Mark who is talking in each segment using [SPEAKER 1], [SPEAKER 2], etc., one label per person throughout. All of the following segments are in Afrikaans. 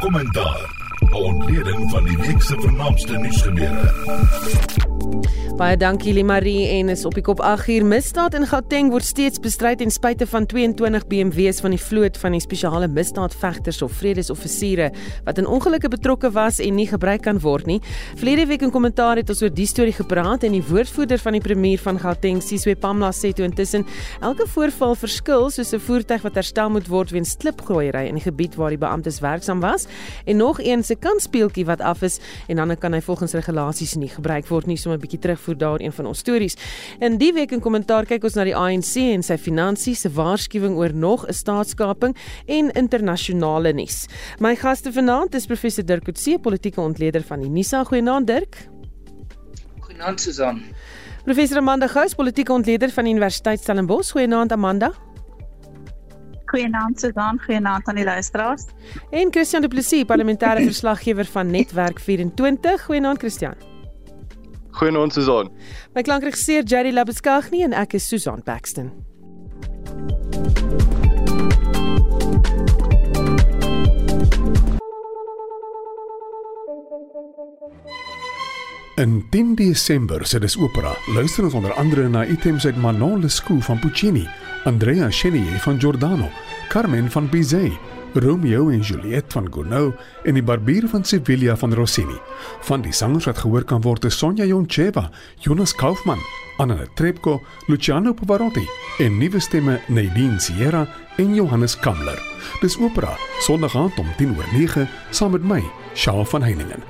[SPEAKER 1] Kommentaar. 'n Ontleding van die week se vernaamste nuusgebeure.
[SPEAKER 2] Baie dankie Limarie en is op die kop 8 uur misdaad in Gauteng word steeds bestry ten spyte van 22 BMW's van die vloot van die spesiale misdaadvegters of vredesoffisiere wat in ongelukke betrokke was en nie gebruik kan word nie. Verlede week in kommentaar het ons oor die storie gepraat en die woordvoerder van die premier van Gauteng, Siswe Pamla sê toe intussen elke voorval verskil soos 'n voertuig wat herstel moet word weens klipgooiery in die gebied waar die beamptes werksaam was en nog een se kanspeeltjie wat af is en dan kan hy volgens regulasies nie gebruik word nie so 'n bietjie terug terugvoer daar een van ons stories. In die week in kommentaar kyk ons na die ANC en sy finansies se waarskuwing oor nog 'n staatskaping en internasionale nuus. My gaste vanaand is professor Dirk Coetzee, politieke ontleder van die NISA. Goeienaand Dirk.
[SPEAKER 3] Goeienaand Susan.
[SPEAKER 2] Professor Amanda Gous, politieke ontleder van die Universiteit Stellenbosch. Goeienaand Amanda.
[SPEAKER 4] Goeienaand Susan, goeienaand aan die luisteraars.
[SPEAKER 2] En Christian Du Plessis, parlementêre verslaggewer van Netwerk 24. Goeienaand Christian.
[SPEAKER 5] Goeienaand Susan.
[SPEAKER 2] My klankregisseur Jerry Labuskaghni en ek is Susan Paxton.
[SPEAKER 6] In 10 Desember se dis opera. Luister ons onder andere na items uit Manon Lescaut van Puccini, Andrea Chenier van Giordano, Carmen van Bizet, Romeo en Juliet van Gounod en die Barbier van Sevilla van Rossini. Van die sangers wat gehoor kan word is Sonja Joncheva, Jonas Kaufmann, Anna Trepko, Luciano Pavarotti en nuwe stemme Nadine Sierra en Johannes Kamler. Dis opera Sondag aand om 10:09 saam met my, Shaal van Heiningen.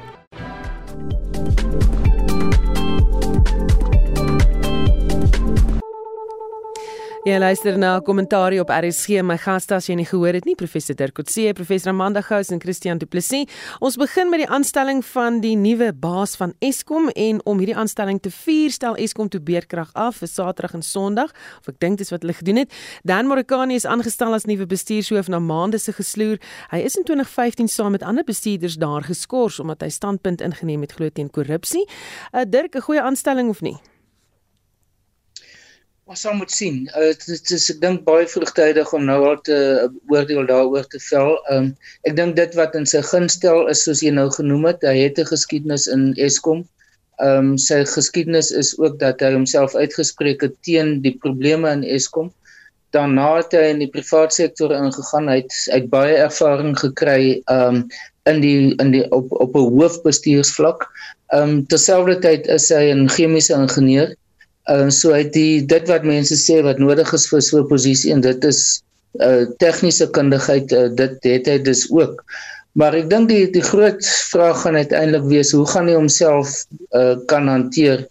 [SPEAKER 2] Jy luister na 'n kommentaar op RSG. My gaste as jy nie gehoor het nie, professor Dirk Coetzee, professor Amanda Gous en Christian Du Plessis. Ons begin met die aanstelling van die nuwe baas van Eskom en om hierdie aanstelling te vier, stel Eskom toe beerdkrag af vir Saterdag en Sondag, of ek dink dis wat hulle gedoen het. Dan Morikani is aangestel as nuwe bestuurshoof na maande se gesloer. Hy is in 2015 saam met ander bestuurders daar geskort omdat hy standpunt ingeneem het glo teen korrupsie. Uh, Dirk, 'n goeie aanstelling of nie?
[SPEAKER 3] Ons sal moet sien. Uh, dit is ek dink baie vroegtydig om nou al te uh, oordeel daaroor te vel. Um, ek dink dit wat in sy gunstel is soos jy nou genoem het, hy het 'n geskiedenis in Eskom. Ehm um, sy geskiedenis is ook dat hy homself uitgespreek het teen die probleme in Eskom. Daarna het hy in die private sektor ingegaan. Hy het, hy het baie ervaring gekry ehm um, in die in die op op 'n hoofbestuursvlak. Ehm um, terselfdertyd is hy 'n chemiese ingenieur. Ehm uh, so uit die dit wat mense sê wat nodig is vir so 'n posisie en dit is uh tegniese kundigheid uh, dit het hy dus ook. Maar ek dink die die groot vraag gaan uiteindelik wees hoe gaan hy homself uh kan hanteer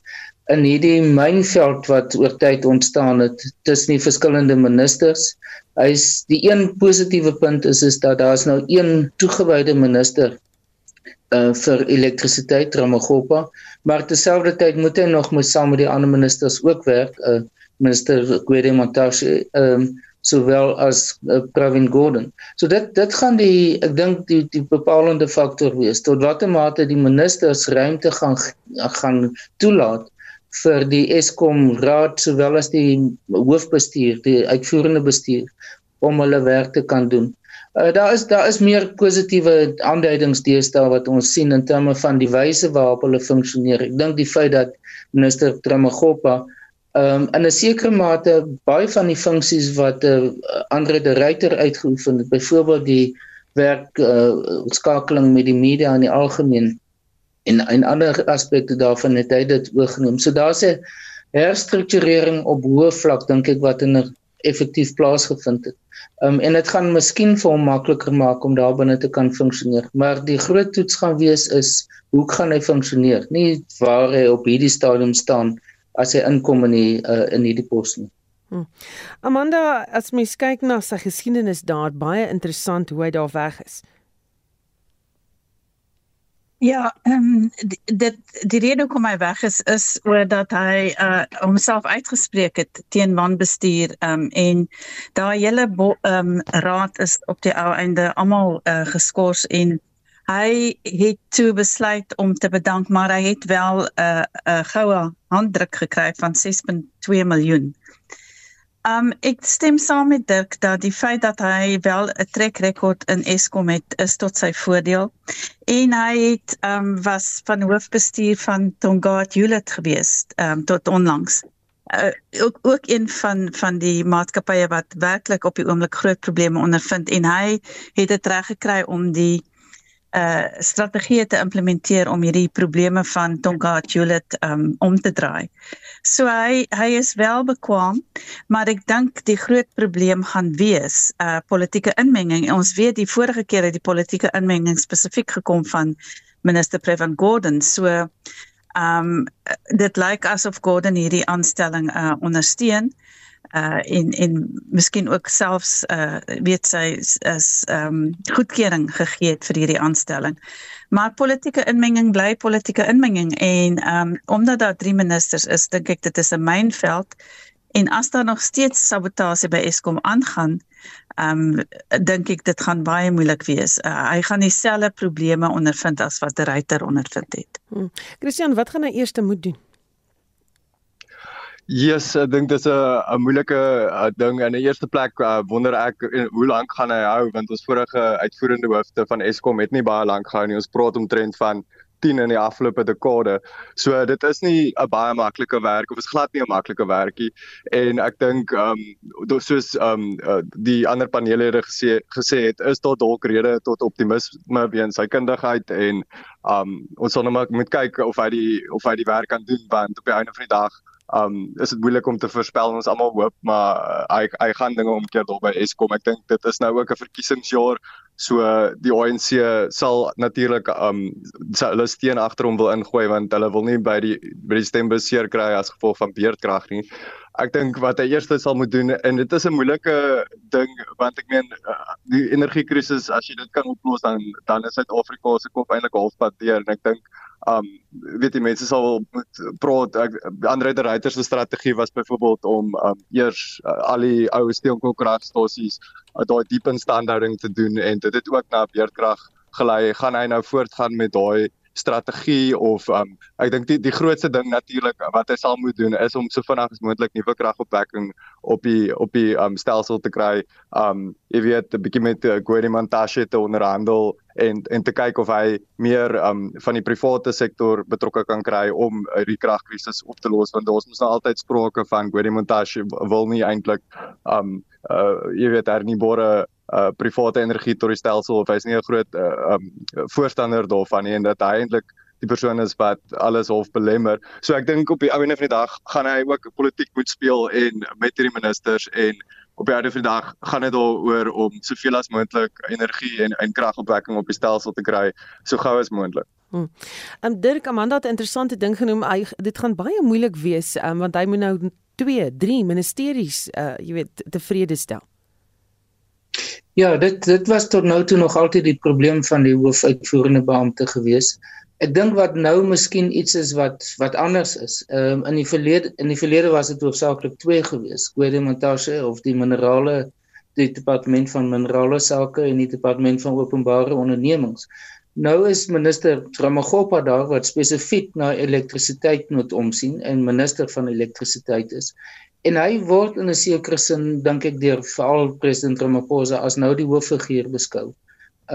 [SPEAKER 3] in hierdie mynveld wat oor tyd ontstaan het tussen die verskillende ministers. Hy's die een positiewe punt is is dat daar's nou een toegewyde minister uh vir elektrisiteit Ramagopa maar terselfdertyd moet hy nog met saam met die ander ministers ook werk uh minister Gwede Montashe ehm um, sowel as uh, Pravin Gordhan. So dit dit gaan die ek dink die die bepalende faktor wees tot watter mate die ministers ruimte gaan gaan toelaat vir die Eskom raad sowel as die hoofbestuur, die uitvoerende bestuur om hulle werk te kan doen. Uh, daar is daar is meer positiewe aanduidings deesdae wat ons sien in terme van die wyse waarop hulle funksioneer. Ek dink die feit dat minister Tramagopa um, in 'n sekere mate baie van die funksies wat uh, Andre de Ruyter uitgeoefen het, byvoorbeeld die werk uh, skakeling met die media in die algemeen en en ander aspekte daarvan het hy dit oorgeneem. So daar's 'n herstrukturering op hoë vlak dink ek wat in 'n effektief plaasgevind het. Um en dit gaan miskien vir hom makliker maak om daar binne te kan funksioneer. Maar die groot toets gaan wees is hoe gaan hy funksioneer? Nie waar hy op hierdie stadium staan as hy inkom in die uh, in hierdie pos nie. Hmm.
[SPEAKER 2] Amanda, as mens kyk na sy geskiedenis daar, baie interessant hoe hy daar weg is.
[SPEAKER 4] Ja, ehm um, dit die rede hoekom hy weg is is oor dat hy uh homself uitgespreek het teen wanbestuur ehm um, en daai hele ehm um, raad is op die ou einde almal uh geskort en hy het toe besluit om te bedank maar hy het wel 'n uh, 'n uh, goue handdruk gekry van 6.2 miljoen. Um ek stem saam met Dirk dat die feit dat hy wel 'n trek rekord in Eskom het is tot sy voordeel. En hy het um was van hoofbestuur van Tongaat Juliet gewees um tot onlangs. Uh, ook ook een van van die maatskappye wat werklik op die oomblik groot probleme ondervind en hy het dit reg gekry om die uh strategieë te implementeer om hierdie probleme van Tonga Juliet um om te draai. So hy hy is wel bekwam, maar ek dink die groot probleem gaan wees uh politieke inmenging. Ons weet die vorige keer het die politieke inmenging spesifiek gekom van minister Prevan Gordon. So um dit lyk asof Gordon hierdie aanstelling uh ondersteun uh en en miskien ook selfs uh weet sy is ehm um, goedkeuring gegee het vir hierdie aanstelling. Maar politieke inmenging bly politieke inmenging en ehm um, omdat daar drie ministers is, dink ek dit is 'n mynveld en as daar nog steeds sabotasie by Eskom aangaan, ehm um, dink ek dit gaan baie moeilik wees. Uh, hy gaan dieselfde probleme ondervind as wat ryter ondervind het.
[SPEAKER 2] Hmm. Christian, wat gaan hy eers moet doen?
[SPEAKER 5] Yes, ek dink dis 'n 'n moeilike uh, ding. In die eerste plek uh, wonder ek uh, hoe lank gaan hy hou want ons vorige uitvoerende hoofde van Eskom het nie baie lank gehou nie. Ons praat omtrent van 10 in die afgelope dekade. So dit is nie 'n baie maklike werk of is glad nie 'n maklike werkie en ek dink ehm um, soos ehm um, die ander panelede gesê gesê het is tot dalk rede tot optimisme weens sy kundigheid en ehm um, ons sal nou maar moet kyk of hy die of hy die werk kan doen want op die einde van die dag um is dit moeilik om te voorspel ons almal hoop maar uh, hy hy gaan dinge omkeer daar by Eskom. Ek dink dit is nou ook 'n verkiesingsjaar so die ANC sal natuurlik um hulle steen agter hom wil ingooi want hulle wil nie by die by die stembus seer kry as gevolg van beerdkrag nie. Ek dink wat hy eers sal moet doen en dit is 'n moeilike ding want ek meen uh, die energiekrisis as jy dit kan oplos dan dan is Suid-Afrika se kop eintlik halfpad deur en ek dink um weet die mense sal moet praat. Ek Andre de Ruyter se strategie was byvoorbeeld om um eers uh, al die ou steenkoolkragstasies uh, daai diep instandhouding te doen en dit het ook na beerdkrag gelei. Gaan hy nou voortgaan met daai strategie of um ek dink die die grootste ding natuurlik wat hy sal moet doen is om so vinnig as moontlik nuwe kragopwekking op die op die um stelsel te kry. Um jy weet 'n bietjie met uh, Gordie Montashe te onderhandel en en te kyk of hy meer um van die private sektor betrokke kan kry om uh, die kragkrisis op te los want daar's mos nou altyd sprake van Gordie Montashe wil nie eintlik um uh jy weet hernubare uh private energie tot die stelsel of hy's nie 'n groot uh um voorstander daarvan nie en dat hy eintlik die persoon is wat alles half belemmer. So ek dink op die einde van die dag gaan hy ook politiek moet speel en met hierdie ministers en op die einde van die dag gaan dit daaroor om soveel as moontlik energie en en kragopwekking op die stelsel te kry so gou as moontlik.
[SPEAKER 2] Hmm. Um Dirk Amanda het 'n interessante ding genoem. Hy dit gaan baie moeilik wees um, want hy moet nou 2, 3 ministeries uh jy weet tevrede stel.
[SPEAKER 3] Ja, dit dit was tot nou toe nog altyd die probleem van die hoofuitvoerende beampte gewees. Ek dink wat nou miskien iets is wat wat anders is. Ehm um, in die verlede in die verlede was dit hoofsaaklik twee gewees, Gwede Montashe of die minerale die departement van minerale sake en die departement van openbare ondernemings. Nou is minister Ramagopa daar wat spesifiek na elektrisiteit moet omsien en minister van elektrisiteit is en hy word in 'n sekere sin dink ek deur veral president Ramaphosa as nou die hooffiguur beskou.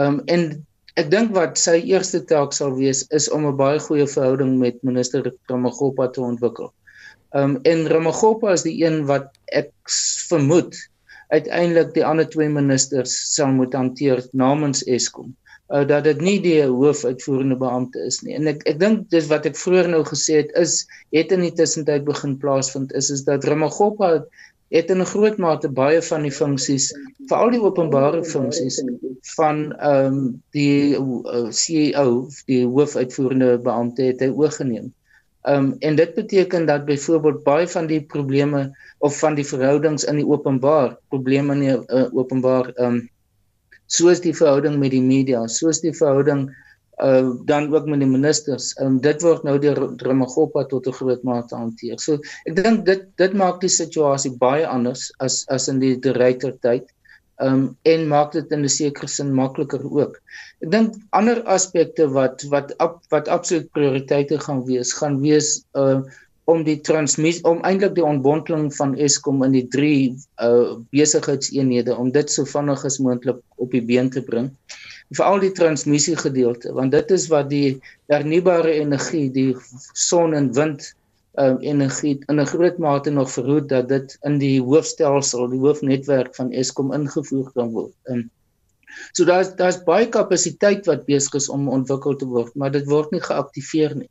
[SPEAKER 3] Um en ek dink wat sy eerste taak sal wees is om 'n baie goeie verhouding met minister Ramaphosa te ontwikkel. Um en Ramaphosa is die een wat ek vermoed uiteindelik die ander twee ministers sal moet hanteer namens Eskom uh, dat dit nie die hoofuitvoerende beampte is nie. En ek ek dink dis wat ek vroeër nou gesê het is het in die tussentyd begin plaasvind is is dat Ramagopa het in 'n groot mate baie van die funksies, veral die openbare funksies van ehm um, die uh, CEO, die hoofuitvoerende beampte het hy oorgeneem. Ehm um, en dit beteken dat byvoorbeeld baie van die probleme of van die verhoudings in die openbaar, probleme in die uh, openbaar ehm um, soos die verhouding met die media, soos die verhouding uh dan ook met die ministers. Um dit word nou deur Ramagopa tot 'n groot mate hanteer. So ek dink dit dit maak die situasie baie anders as as in die Dereiter tyd. Um en maak dit in 'n sekere sin makliker ook. Ek dink ander aspekte wat wat wat absoluut prioriteite gaan wees, gaan wees uh om die transmissie om eintlik die ontbondeling van Eskom in die drie uh besigheidseenhede om dit so vinnig as moontlik op die been te bring. Veral die transmissie gedeelte want dit is wat die hernubare energie, die son en wind uh energie in 'n groot mate nog verhoed dat dit in die hoofstelsel, die hoofnetwerk van Eskom ingevoer kan word. Um, so daar's daar's baie kapasiteit wat besig is om ontwikkel te word, maar dit word nie geaktiveer nie.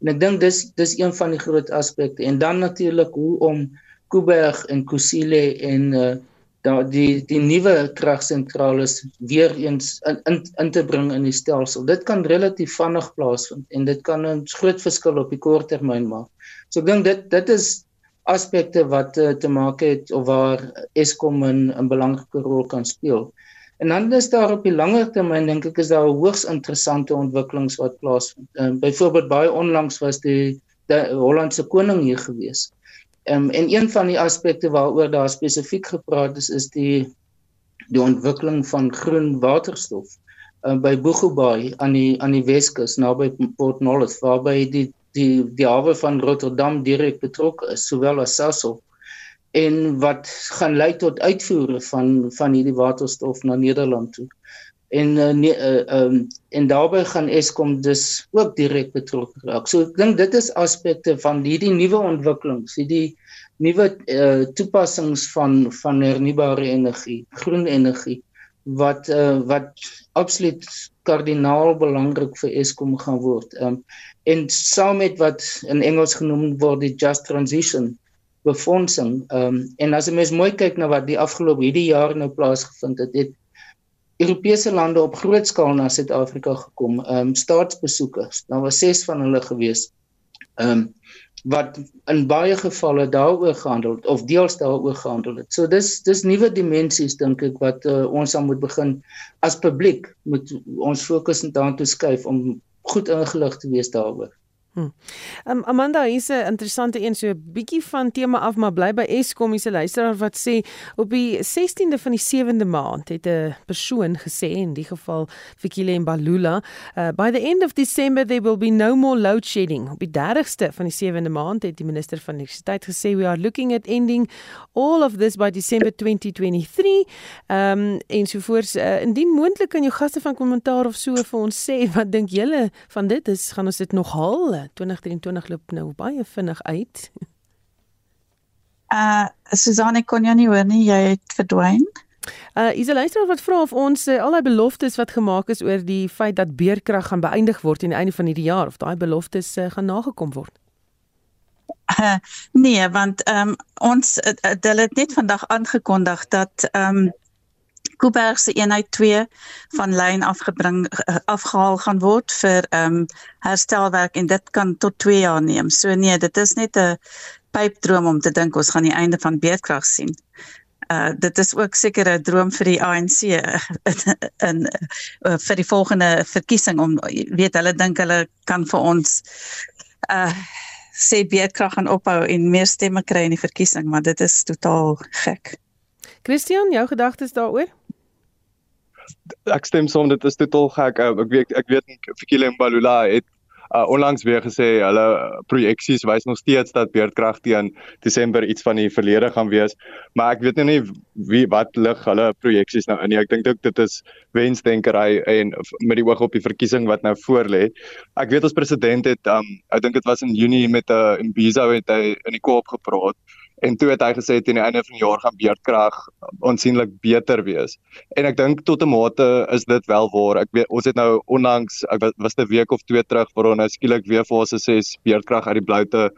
[SPEAKER 3] En ek dink dis dis een van die groot aspekte en dan natuurlik hoe om Kuiberg en Kusile en uh daar die die nuwe kragsentrale weer eens in, in in te bring in die stelsel. Dit kan relatief vinnig plaasvind en dit kan 'n groot verskil op die kort termyn maak. So ek dink dit dit is aspekte wat uh, te maak het of waar Eskom 'n 'n belangrike rol kan speel. En dan is daar op die langer termyn dink ek is daar hoogs interessante ontwikkelings wat plaasvind. Ehm um, byvoorbeeld baie onlangs was die die Hollandse koning hier gewees. Ehm um, en een van die aspekte waaroor daar spesifiek gepraat is is die die ontwikkeling van groen waterstof uh, by Boegoebaai aan die aan die Weskus naby Port Nolloth waarby die die die hawe van Rotterdam direk betrokke is sowel as Sasol en wat gaan lei tot uitvoere van van hierdie waterstof na Nederland toe. En uh, ne, uh, um, en daarbey gaan Eskom dus ook direk betrokke raak. So ek dink dit is aspekte van hierdie nuwe ontwikkelings, hierdie nuwe uh, toepassings van van hernubare energie, groen energie wat uh, wat absoluut kardinaal belangrik vir Eskom gaan word. Um, en saam met wat in Engels genoem word die just transition befondsing. Ehm um, en as jy mens mooi kyk na wat die afgelope hierdie jaar nou plaasgevind het, het Europese lande op groot skaal na Suid-Afrika gekom, ehm um, staatsbesoekers. Daar was 6 van hulle gewees. Ehm um, wat in baie gevalle daaroor gehandel het of deels daaroor gehandel het. So dis dis nuwe dimensies dink ek wat uh, ons aan moet begin as publiek moet ons fokus daartoe skuif om goed ingelig te wees daaroor.
[SPEAKER 2] Hm. Um, Amanda, hier's 'n interessante een so 'n bietjie van tema af, maar bly by Eskom, hier's 'n luisteraar wat sê op die 16de van die 7de maand het 'n persoon gesê in die geval Fikile Mbalula, uh, by the end of December there will be no more load shedding. Op die 30ste van die 7de maand het die minister van elektrisiteit gesê we are looking at ending all of this by December 2023. Ehm um, en sovoorts uh, indien moontlik kan jou gaste van kommentaar of so vir ons sê wat dink julle van dit is gaan ons dit nog haal? 2023 loop nou baie vinnig uit.
[SPEAKER 4] Uh Susanne kon jy nie hoor nie, jy het verdwyn.
[SPEAKER 2] Uh is 'n luisteraar wat vra of ons uh, al die beloftes wat gemaak is oor die feit dat beerkrag gaan beëindig word aan die einde van hierdie jaar of daai beloftes uh, gaan nagekom word.
[SPEAKER 4] Uh, nee, want ehm um, ons uh, hulle het net vandag aangekondig dat ehm um, Kuiberg se eenheid 2 van lyn afgebring eh, afgehaal gaan word vir ehm um, herstelwerk en dit kan tot 2 jaar neem. So nee, dit is net 'n pypdroom om te dink ons gaan die einde van beerdkrag sien. Uh dit is ook seker 'n droom vir die ANC in uh, vir die volgende verkiesing om weet hulle dink hulle kan vir ons uh sê beerdkrag gaan ophou en meer stemme kry in die verkiesing, maar dit is totaal gek.
[SPEAKER 2] Christian, jou gedagtes daaroor?
[SPEAKER 5] Ek stem saam dit is totaal gek. Uh, ek weet ek weet Fikile Mbalula het uh, onlangs weer gesê hulle projeksies wys nog steeds dat beerdkrag teen Desember iets van die verlede gaan wees. Maar ek weet nou nie wie wat lig hulle projeksies nou in nie. Ek dink dit is wensdenkery en met die oog op die verkiesing wat nou voorlê. Ek weet ons president het um, ek dink dit was in Junie met 'n uh, Imbizo het hy in die Kaap gepraat en toe het hy gesê teen die einde van die jaar gaan beerdkrag aansienlik beter wees. En ek dink tot 'n mate is dit wel waar. Ek weet ons het nou onlangs ek was 'n week of twee terug waar ons nou skielik weer fase 6 beerdkrag uit die bloute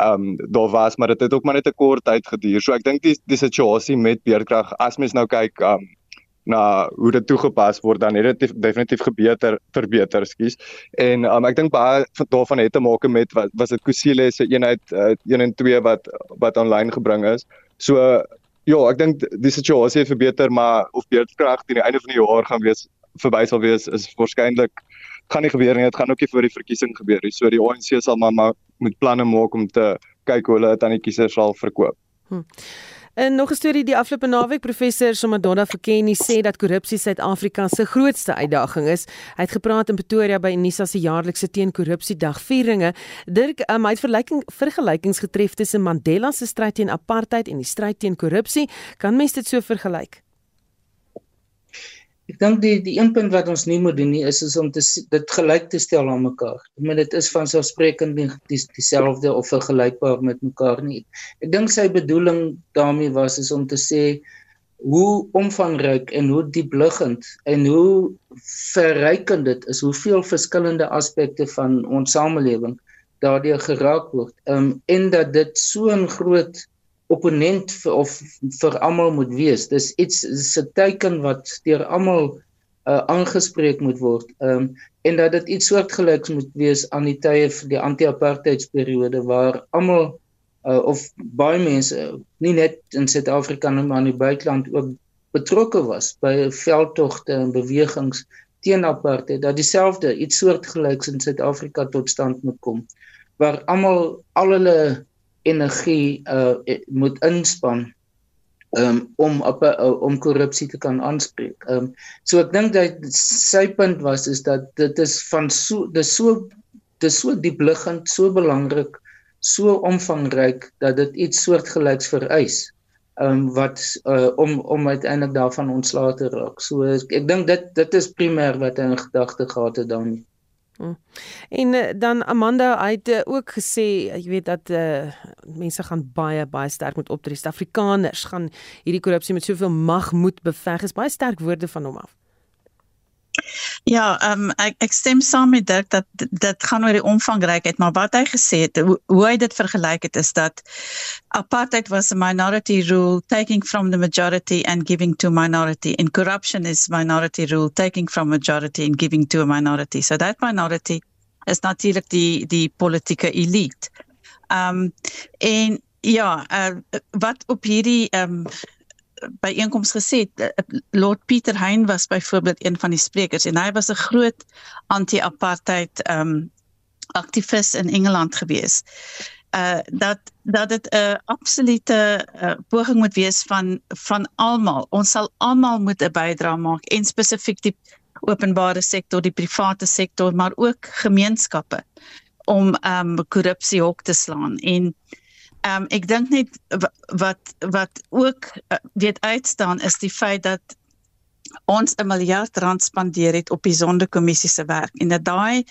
[SPEAKER 5] ehm um, daar was, maar dit het ook maar net 'n kort tyd geduur. So ek dink die die situasie met beerdkrag as mens nou kyk ehm um, na hoe dit toegepas word dan het dit definitief gebeter verbeter skus. En um, ek dink baie daarvan het te maak met wat was dit Kusile se eenheid uh, 1 en 2 wat wat aanlyn gebring is. So uh, ja ek dink die situasie het verbeter maar of beerdkrag teen die einde van die jaar gaan wees verby sal wees is waarskynlik gaan nie gebeur nie dit gaan ook nie voor die verkiesing gebeur nie. So die ANC sal maar, maar moet planne maak om te kyk hoe hulle dit aan die kiesers sal verkoop. Hm.
[SPEAKER 2] In nog 'n storie die afgelope naweek professor Somadonna Fekeni sê dat korrupsie Suid-Afrika se grootste uitdaging is. Hy het gepraat in Pretoria by Unisa se jaarlikse teen-korrupsie dagvieringe. Dirk, um, hy het vergelyking vergelykings getref tussen Mandela se stryd teen apartheid en die stryd teen korrupsie. Kan mens dit so vergelyk?
[SPEAKER 3] Ek dink die die een punt wat ons nie moet doen nie is is om te dit gelyk te stel aan mekaar. Ek meen dit is van selfsprekend nie dieselfde of vergelykbaar met mekaar nie. Ek dink sy bedoeling daarmee was is om te sê hoe omvangryk en hoe diepliggend en hoe verrykend dit is hoeveel verskillende aspekte van ons samelewing daardeur geraak word. Ehm um, en dat dit so 'n groot opponent vir, of vir almal moet wees. Dis iets is 'n teken wat deur almal uh, aangespreek moet word. Ehm um, en dat dit iets soortgelyks moet wees aan die tye vir die anti-apartheidsperiode waar almal uh, of baie mense nie net in Suid-Afrika maar in die buiteland ook betrokke was by veldtogte en bewegings teen apartheid dat dieselfde iets soortgelyks in Suid-Afrika tot stand moet kom waar almal al hulle energie uh moet inspann um om op uh, om korrupsie te kan aanspreek. Um so ek dink dat sy punt was is dat dit is van so dis so dis so diepliggend, so belangrik, so omvangryk dat dit iets soortgelyks vereis um wat uh, om om uiteindelik daarvan ontslae te raak. So ek, ek dink dit dit is primêr wat hy in gedagte gehad het dan.
[SPEAKER 2] Hm. En uh, dan Amanda het uh, ook gesê jy weet dat uh, mense gaan baie baie sterk moet optree. Suid-Afrikaners gaan hierdie korrupsie met soveel mag moet beveg. Is baie sterk woorde van hom af.
[SPEAKER 4] Ja, ehm um, ek ek stem saam met Dirk dat dit gaan oor die omvangrykheid, maar wat hy gesê het, hoe, hoe hy dit vergelyk het is dat apartheid was a minority rule taking from the majority and giving to minority and corruption is minority rule taking from majority and giving to a minority. So that minority is natuurlik die die politieke elite. Ehm um, en ja, uh, wat op hierdie ehm um, byeenkoms gesê eh, Lord Peter Hein was byvoorbeeld een van die sprekers en hy was 'n groot anti-apartheid ehm um, aktivis in Engeland gewees. Uh dat dat dit 'n absolute uh, poging moet wees van van almal. Ons sal almal moet 'n bydrae maak en spesifiek die openbare sektor, die private sektor, maar ook gemeenskappe om ehm um, korrupsie hok te slaan en Ehm um, ek dink net wat wat ook uh, weet uitstaan is die feit dat ons 'n miljard rand spandeer het op die sondekommissie se werk en dat daai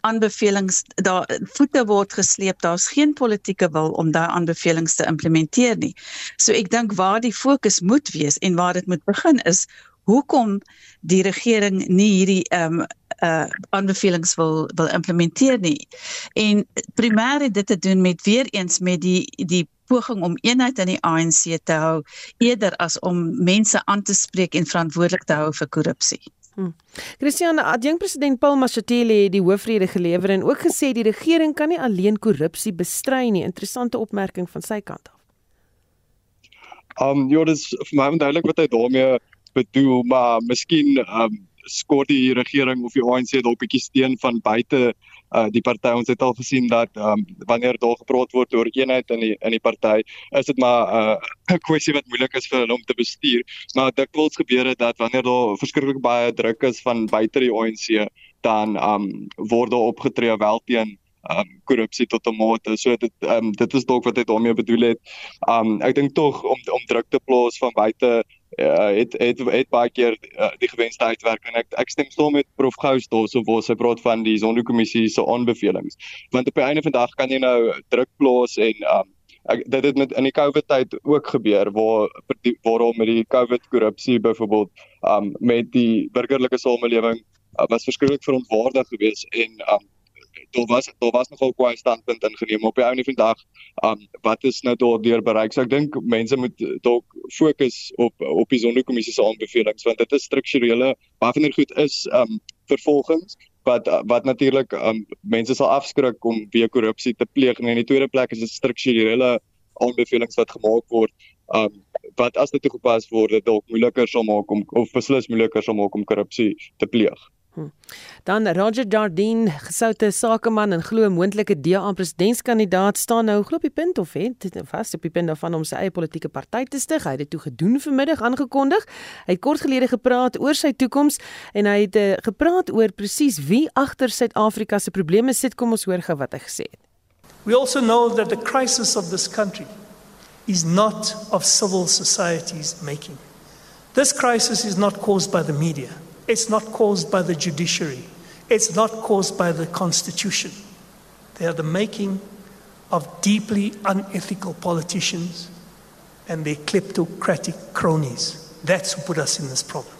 [SPEAKER 4] aanbevelings daar voete word gesleep daar's geen politieke wil om daai aanbevelings te implementeer nie. So ek dink waar die fokus moet wees en waar dit moet begin is hoekom die regering nie hierdie ehm um, uh aanbevelings wil wil implementeer nie. En primêr het dit te doen met weer eens met die die poging om eenheid in die ANC te hou eerder as om mense aan te spreek en verantwoordelik te hou vir korrupsie.
[SPEAKER 2] Hmm. Christian, adjunk president Paul Mashatile het die hoofrede gelewer en ook gesê die regering kan nie alleen korrupsie bestry nie. Interessante opmerking van sy kant af.
[SPEAKER 5] Um ja, dis vir my onduidelik wat hy daarmee bedoel, maar miskien um skort die regering of die ANC dalk bietjie steun van buite uh, die party ons het al gesien dat um, wanneer daar gepraat word oor eenheid in die in die party is dit maar uh, 'n uh, kwessie wat moeilik is vir hulle om te bestuur maar dikwels gebeur dit dat wanneer daar verskriklik baie druk is van buite die ANC dan um, word daar opgetree wel teen um korrupsie tot 'n mate. So dit um dit is dalk wat hy daarmee bedoel het. Um ek dink tog om om druk te plaas van buite uh, het het het baie keer uh, die gewenste uitwerking. Ek ek stem saam met Prof Gous daarso waar sy praat van die sondekommissie se aanbevelings. Want op die einde van die dag kan jy nou druk plaas en um ek dit het met in die COVID tyd ook gebeur waar waarom met die COVID korrupsie byvoorbeeld um met die burgerlike samelewing uh, was verskriklik verontwaardig geweest en um daar was daar was nogal kwai standpunt ingeneem op die ou van die dag. Um wat is nou daardeur bereik? So ek dink mense moet dalk fokus op op die sondekommissie se aanbevelings want dit is strukturele waarvan goed is um vervolgings wat wat natuurlik um mense sal afskrik om weer korrupsie te pleeg en in die tweede plek is dit strukturele aanbevelings wat gemaak word um wat as dit toegepas word dit dalk moeiliker sal maak om of beslis moeiliker sal maak om korrupsie te pleeg.
[SPEAKER 2] Hm. Dan Roger Jardine, gesoute sakeman en glo moontlike DA presidentskandidaat staan nou glo op die punt of het vas op die punt daarvan om sy eie politieke party te stig. Hy het dit toe gedoen vanmiddag aangekondig. Hy het kort gelede gepraat oor sy toekoms en hy het uh, gepraat oor presies wie agter Suid-Afrika se probleme sit. Kom ons hoor gou wat hy gesê het.
[SPEAKER 7] We also know that the crisis of this country is not of civil society's making. This crisis is not caused by the media. It's not caused by the judiciary. It's not caused by the Constitution. They are the making of deeply unethical politicians and their kleptocratic cronies. That's who put us in this problem.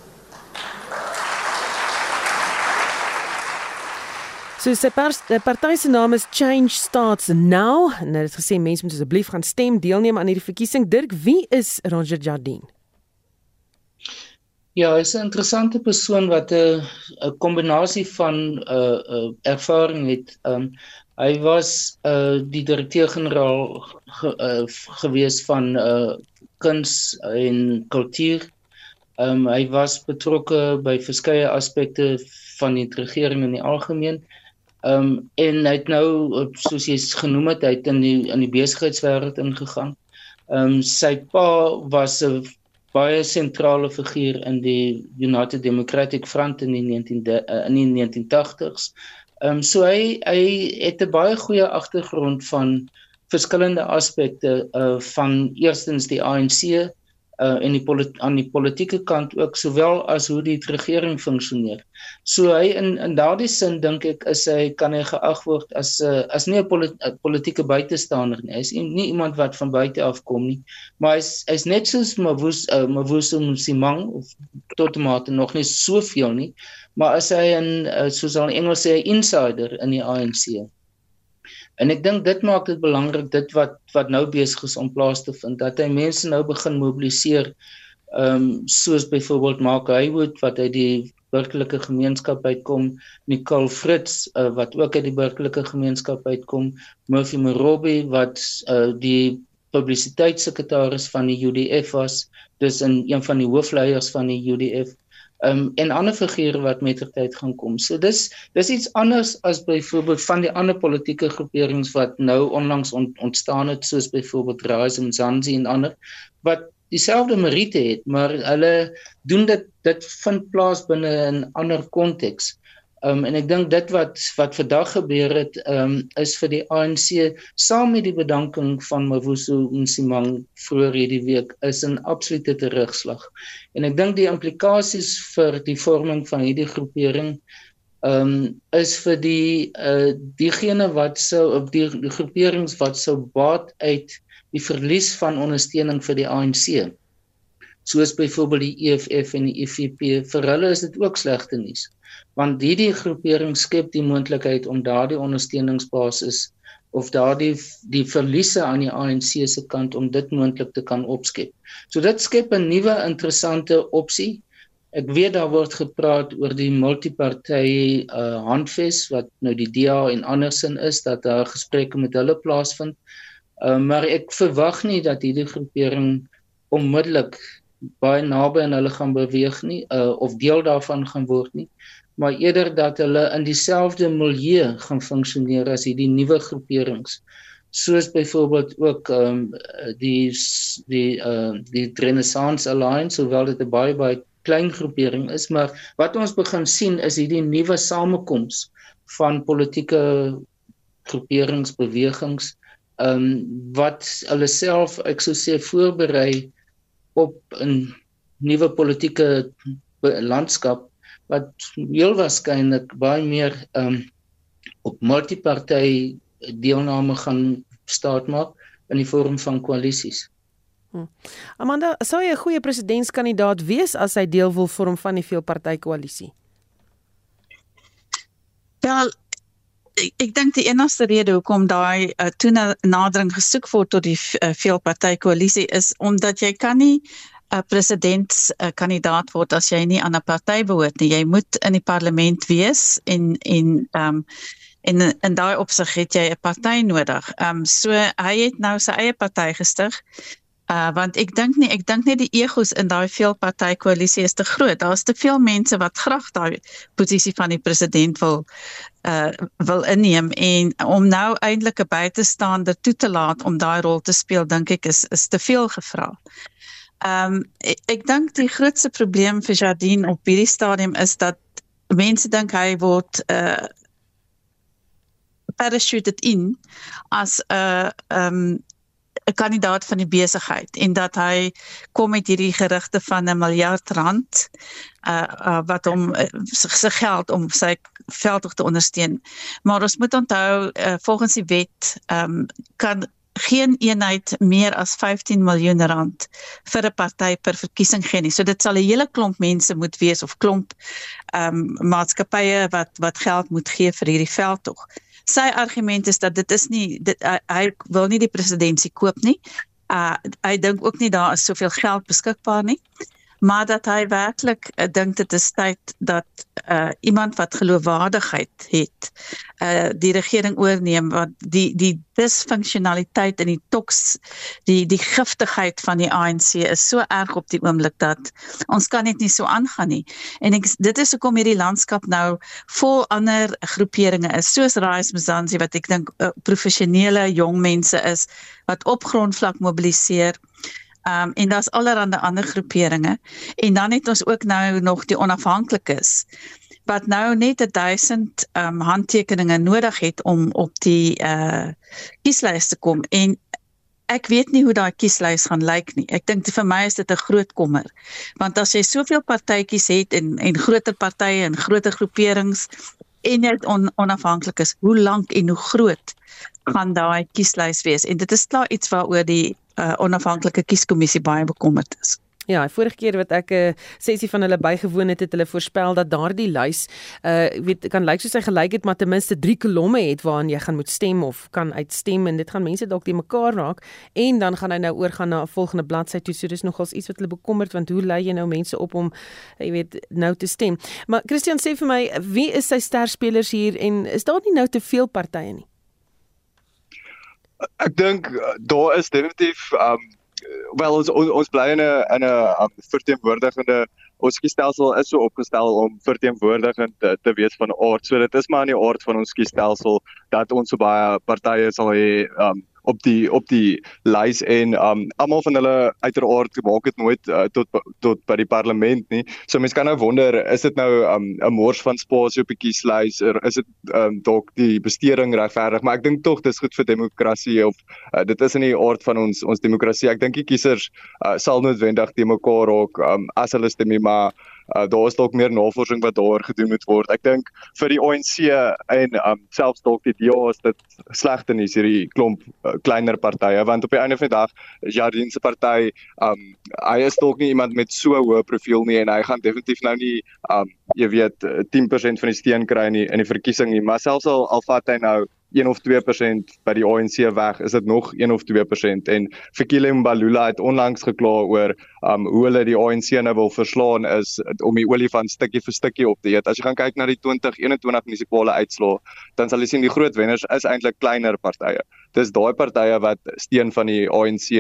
[SPEAKER 2] So sy party se naam is Change Starts Now en hulle het gesê mense moet asseblief gaan stem deelneem aan hierdie verkiesing. Dirk, wie is Roger Jardine?
[SPEAKER 3] Ja, is 'n interessante persoon wat 'n 'n kombinasie van 'n uh, uh, ervaring het. Um hy was uh die direkteur-generaal ge, uh, gewees van uh kuns en kultuur. Um hy was betrokke by verskeie aspekte van die regering in die algemeen. Um en hy het nou soos jy genoem het, hy het in die in die besigheidswêreld ingegaan. Um sy pa was 'n baie sentrale figuur in die United Democratic Front in die 19 uh, in die 1980s. Ehm um, so hy hy het 'n baie goeie agtergrond van verskillende aspekte uh van eerstens die ANC uh en die aan die politieke kant ook sowel as hoe die regering funksioneer. So hy in in daardie sin dink ek is hy kan hy geag word as 'n uh, as nie 'n polit, politieke buitestander nie. Hy is nie iemand wat van buite af kom nie, maar hy's hy's net soos Mavus uh, Mavuso Msimang of tot mate nog nie soveel nie, maar as hy 'n uh, soos al Engels sê 'n insider in die ANC. En ek dink dit maak dit belangrik dit wat wat nou besig is om plaas te vind dat hy mense nou begin mobiliseer. Ehm um, soos byvoorbeeld Mark Haywood wat uit die burgerlike gemeenskap uitkom, Nicole Fritz uh, wat ook uit die burgerlike gemeenskap uitkom, Murphy Morobe wat uh, die publisiteitssekretaris van die UDF was, dis 'n een van die hoofleiers van die UDF um, en ander figure wat met tyd gaan kom. So dis dis iets anders as byvoorbeeld van die ander politieke groeperings wat nou onlangs ont, ontstaan het soos byvoorbeeld Rise and Zanzi en ander wat dieselfde meriete het, maar hulle doen dit dit vind plaas binne 'n ander konteks. Um en ek dink dit wat wat vandag gebeur het um is vir die ANC saam met die bedanking van Mavuso Nsimang vroeër hierdie week is 'n absolute terugslag. En ek dink die implikasies vir die vorming van hierdie groepering um is vir die uh diegene wat sou op die, die groeperings wat sou baat uit die verlies van ondersteuning vir die ANC. Soos byvoorbeeld die EFF en die EFF vir hulle is dit ook slegte nuus want hierdie groepering skep die moontlikheid om daardie ondersteuningsbasis of daardie die verliese aan die ANC se kant om dit moontlik te kan opskep. So dit skep 'n nuwe interessante opsie. Ek weet daar word gepraat oor die multiparty uh handves wat nou die DA en andersin is dat daar gesprekke met hulle plaasvind. Uh maar ek verwag nie dat hierdie groepering onmiddellik baie naby aan hulle gaan beweeg nie uh of deel daarvan gaan word nie maar eerder dat hulle in dieselfde milieu gaan funksioneer as hierdie nuwe groeperings soos byvoorbeeld ook ehm um, die die uh die Renaissance Alliance hoewel dit 'n baie baie klein groepering is maar wat ons begin sien is hierdie nuwe samekoms van politieke groeperings bewegings ehm um, wat hulle self ek sou sê voorberei op 'n nuwe politieke landskap wat heel waarskynlik baie meer um op multiparty deelname gaan staatmaak in die vorm van koalisies.
[SPEAKER 2] Hm. Amanda, sou jy 'n goeie presidentskandidaat wees as hy deel wil vorm van die veelparty koalisie?
[SPEAKER 4] Wel, ek, ek dink die enigste rede hoekom daai uh, toenadering gesoek word tot die uh, veelparty koalisie is omdat jy kan nie 'n presidentskandidaat word as jy nie aan 'n party behoort nie. Jy moet in die parlement wees en en ehm um, en in daai opsig het jy 'n party nodig. Ehm um, so hy het nou sy eie party gestig Uh want ek dink nie ek dink net die egos in daai veelparty koalisie is te groot. Daar's te veel mense wat graag daai posisie van die president wil uh wil inneem en om nou eintlik 'n buitestander toe te laat om daai rol te speel dink ek is is te veel gevra. Ehm um, ek, ek dink die grootste probleem vir Jardine op hierdie stadium is dat mense dink hy word uh parachuted in as 'n uh, ehm um, 'n kandidaat van die besigheid en dat hy kom met hierdie gerugte van 'n miljard rand uh, uh wat hom uh, sy geld om sy veldtog te ondersteun. Maar ons moet onthou uh, volgens die wet um, kan geen eenheid meer as 15 miljoen rand vir 'n party per verkiesing gee nie. So dit sal 'n hele klomp mense moet wees of klomp ehm um, maatskappye wat wat geld moet gee vir hierdie veldtog sy argument is dat dit is nie dit hy, hy wil nie die presidentskap koop nie. Uh hy dink ook nie daar is soveel geld beskikbaar nie maar dat hy werklik uh, dink dit is tyd dat uh, iemand wat geloofwaardigheid het uh, die regering oorneem wat die die disfunksionaliteit in die toks die die giftigheid van die ANC is so erg op die oomblik dat ons kan net nie so aangaan nie. En ek dit is hoekom hierdie landskap nou vol ander groeperinge is soos Rise Mzansi wat ek dink uh, professionele jong mense is wat op grondvlak mobiliseer Um en daar's allerlei ander groeperinge en dan het ons ook nou nog die onafhanklikes wat nou net 1000 um handtekeninge nodig het om op die uh kieslys te kom en ek weet nie hoe daai kieslys gaan lyk nie. Ek dink vir my is dit 'n groot kommer. Want as jy soveel partytjies het en en groter partye en groter groeperings en dit on, onafhanklik is, hoe lank en hoe groot gaan daai kieslys wees? En dit is klaar iets waaroor die uh, onafhanklike kieskommissie baie bekommerd is.
[SPEAKER 2] Ja, vorige keer wat ek 'n uh, sessie van hulle bygewoon het, het hulle voorspel dat daardie lys uh weet kan lyk soos hy gelyk het maar ten minste 3 kolomme het waaraan jy gaan moet stem of kan uitstem en dit gaan mense dalk te mekaar raak en dan gaan hy nou oorgaan na 'n volgende bladsy toe. So dis nogals iets wat hulle bekommerd want hoe lei jy nou mense op om jy weet nou te stem. Maar Christian sê vir my, wie is sy sterspelers hier en is daar nie nou te veel partye nie?
[SPEAKER 5] Ek dink uh, daar is definitief um wel ons ons, ons bly in 'n in 'n um, verteenwoordigende ons kiesstelsel is so opgestel om verteenwoordigend te, te wees van aard. So dit is maar in die aard van ons kiesstelsel dat ons so baie partye sal hê um op die op die lys en um almal van hulle uiteraard maak dit nooit uh, tot tot by die parlement nie. So mense kan nou wonder is dit nou um 'n mors van spasie op die kieslys of is dit um dalk die besteding regverdig? Maar ek dink tog dis goed vir demokrasie of uh, dit is in die aard van ons ons demokrasie. Ek dink die kiesers uh, sal noodwendig te mekaar raak um as hulle stem, maar uh, daar is dalk meer navorsing wat daar gedoen moet word. Ek dink vir die ANC en um, selfs dalk die DA is dit slegte nuus hierdie klomp uh, kleiner partye want op die einde van die dag Jardine se party um hy is dalk nie iemand met so hoë profiel nie en hy gaan definitief nou nie um jy weet 10% van die steun kry in die, in die verkiesing nie maar selfs al al vat hy nou 1 of 2% by die ANC weg, is dit nog 1 of 2% en Fikile Mbalula het onlangs gekla oor um hoe hulle die ANC nou wil verslaan is om die olifant stukkie vir stukkie op te eet. As jy gaan kyk na die 2021 munisipale uitslae, dan sal jy sien die groot wenners is eintlik kleiner partye. Dis daai partye wat steun van die ANC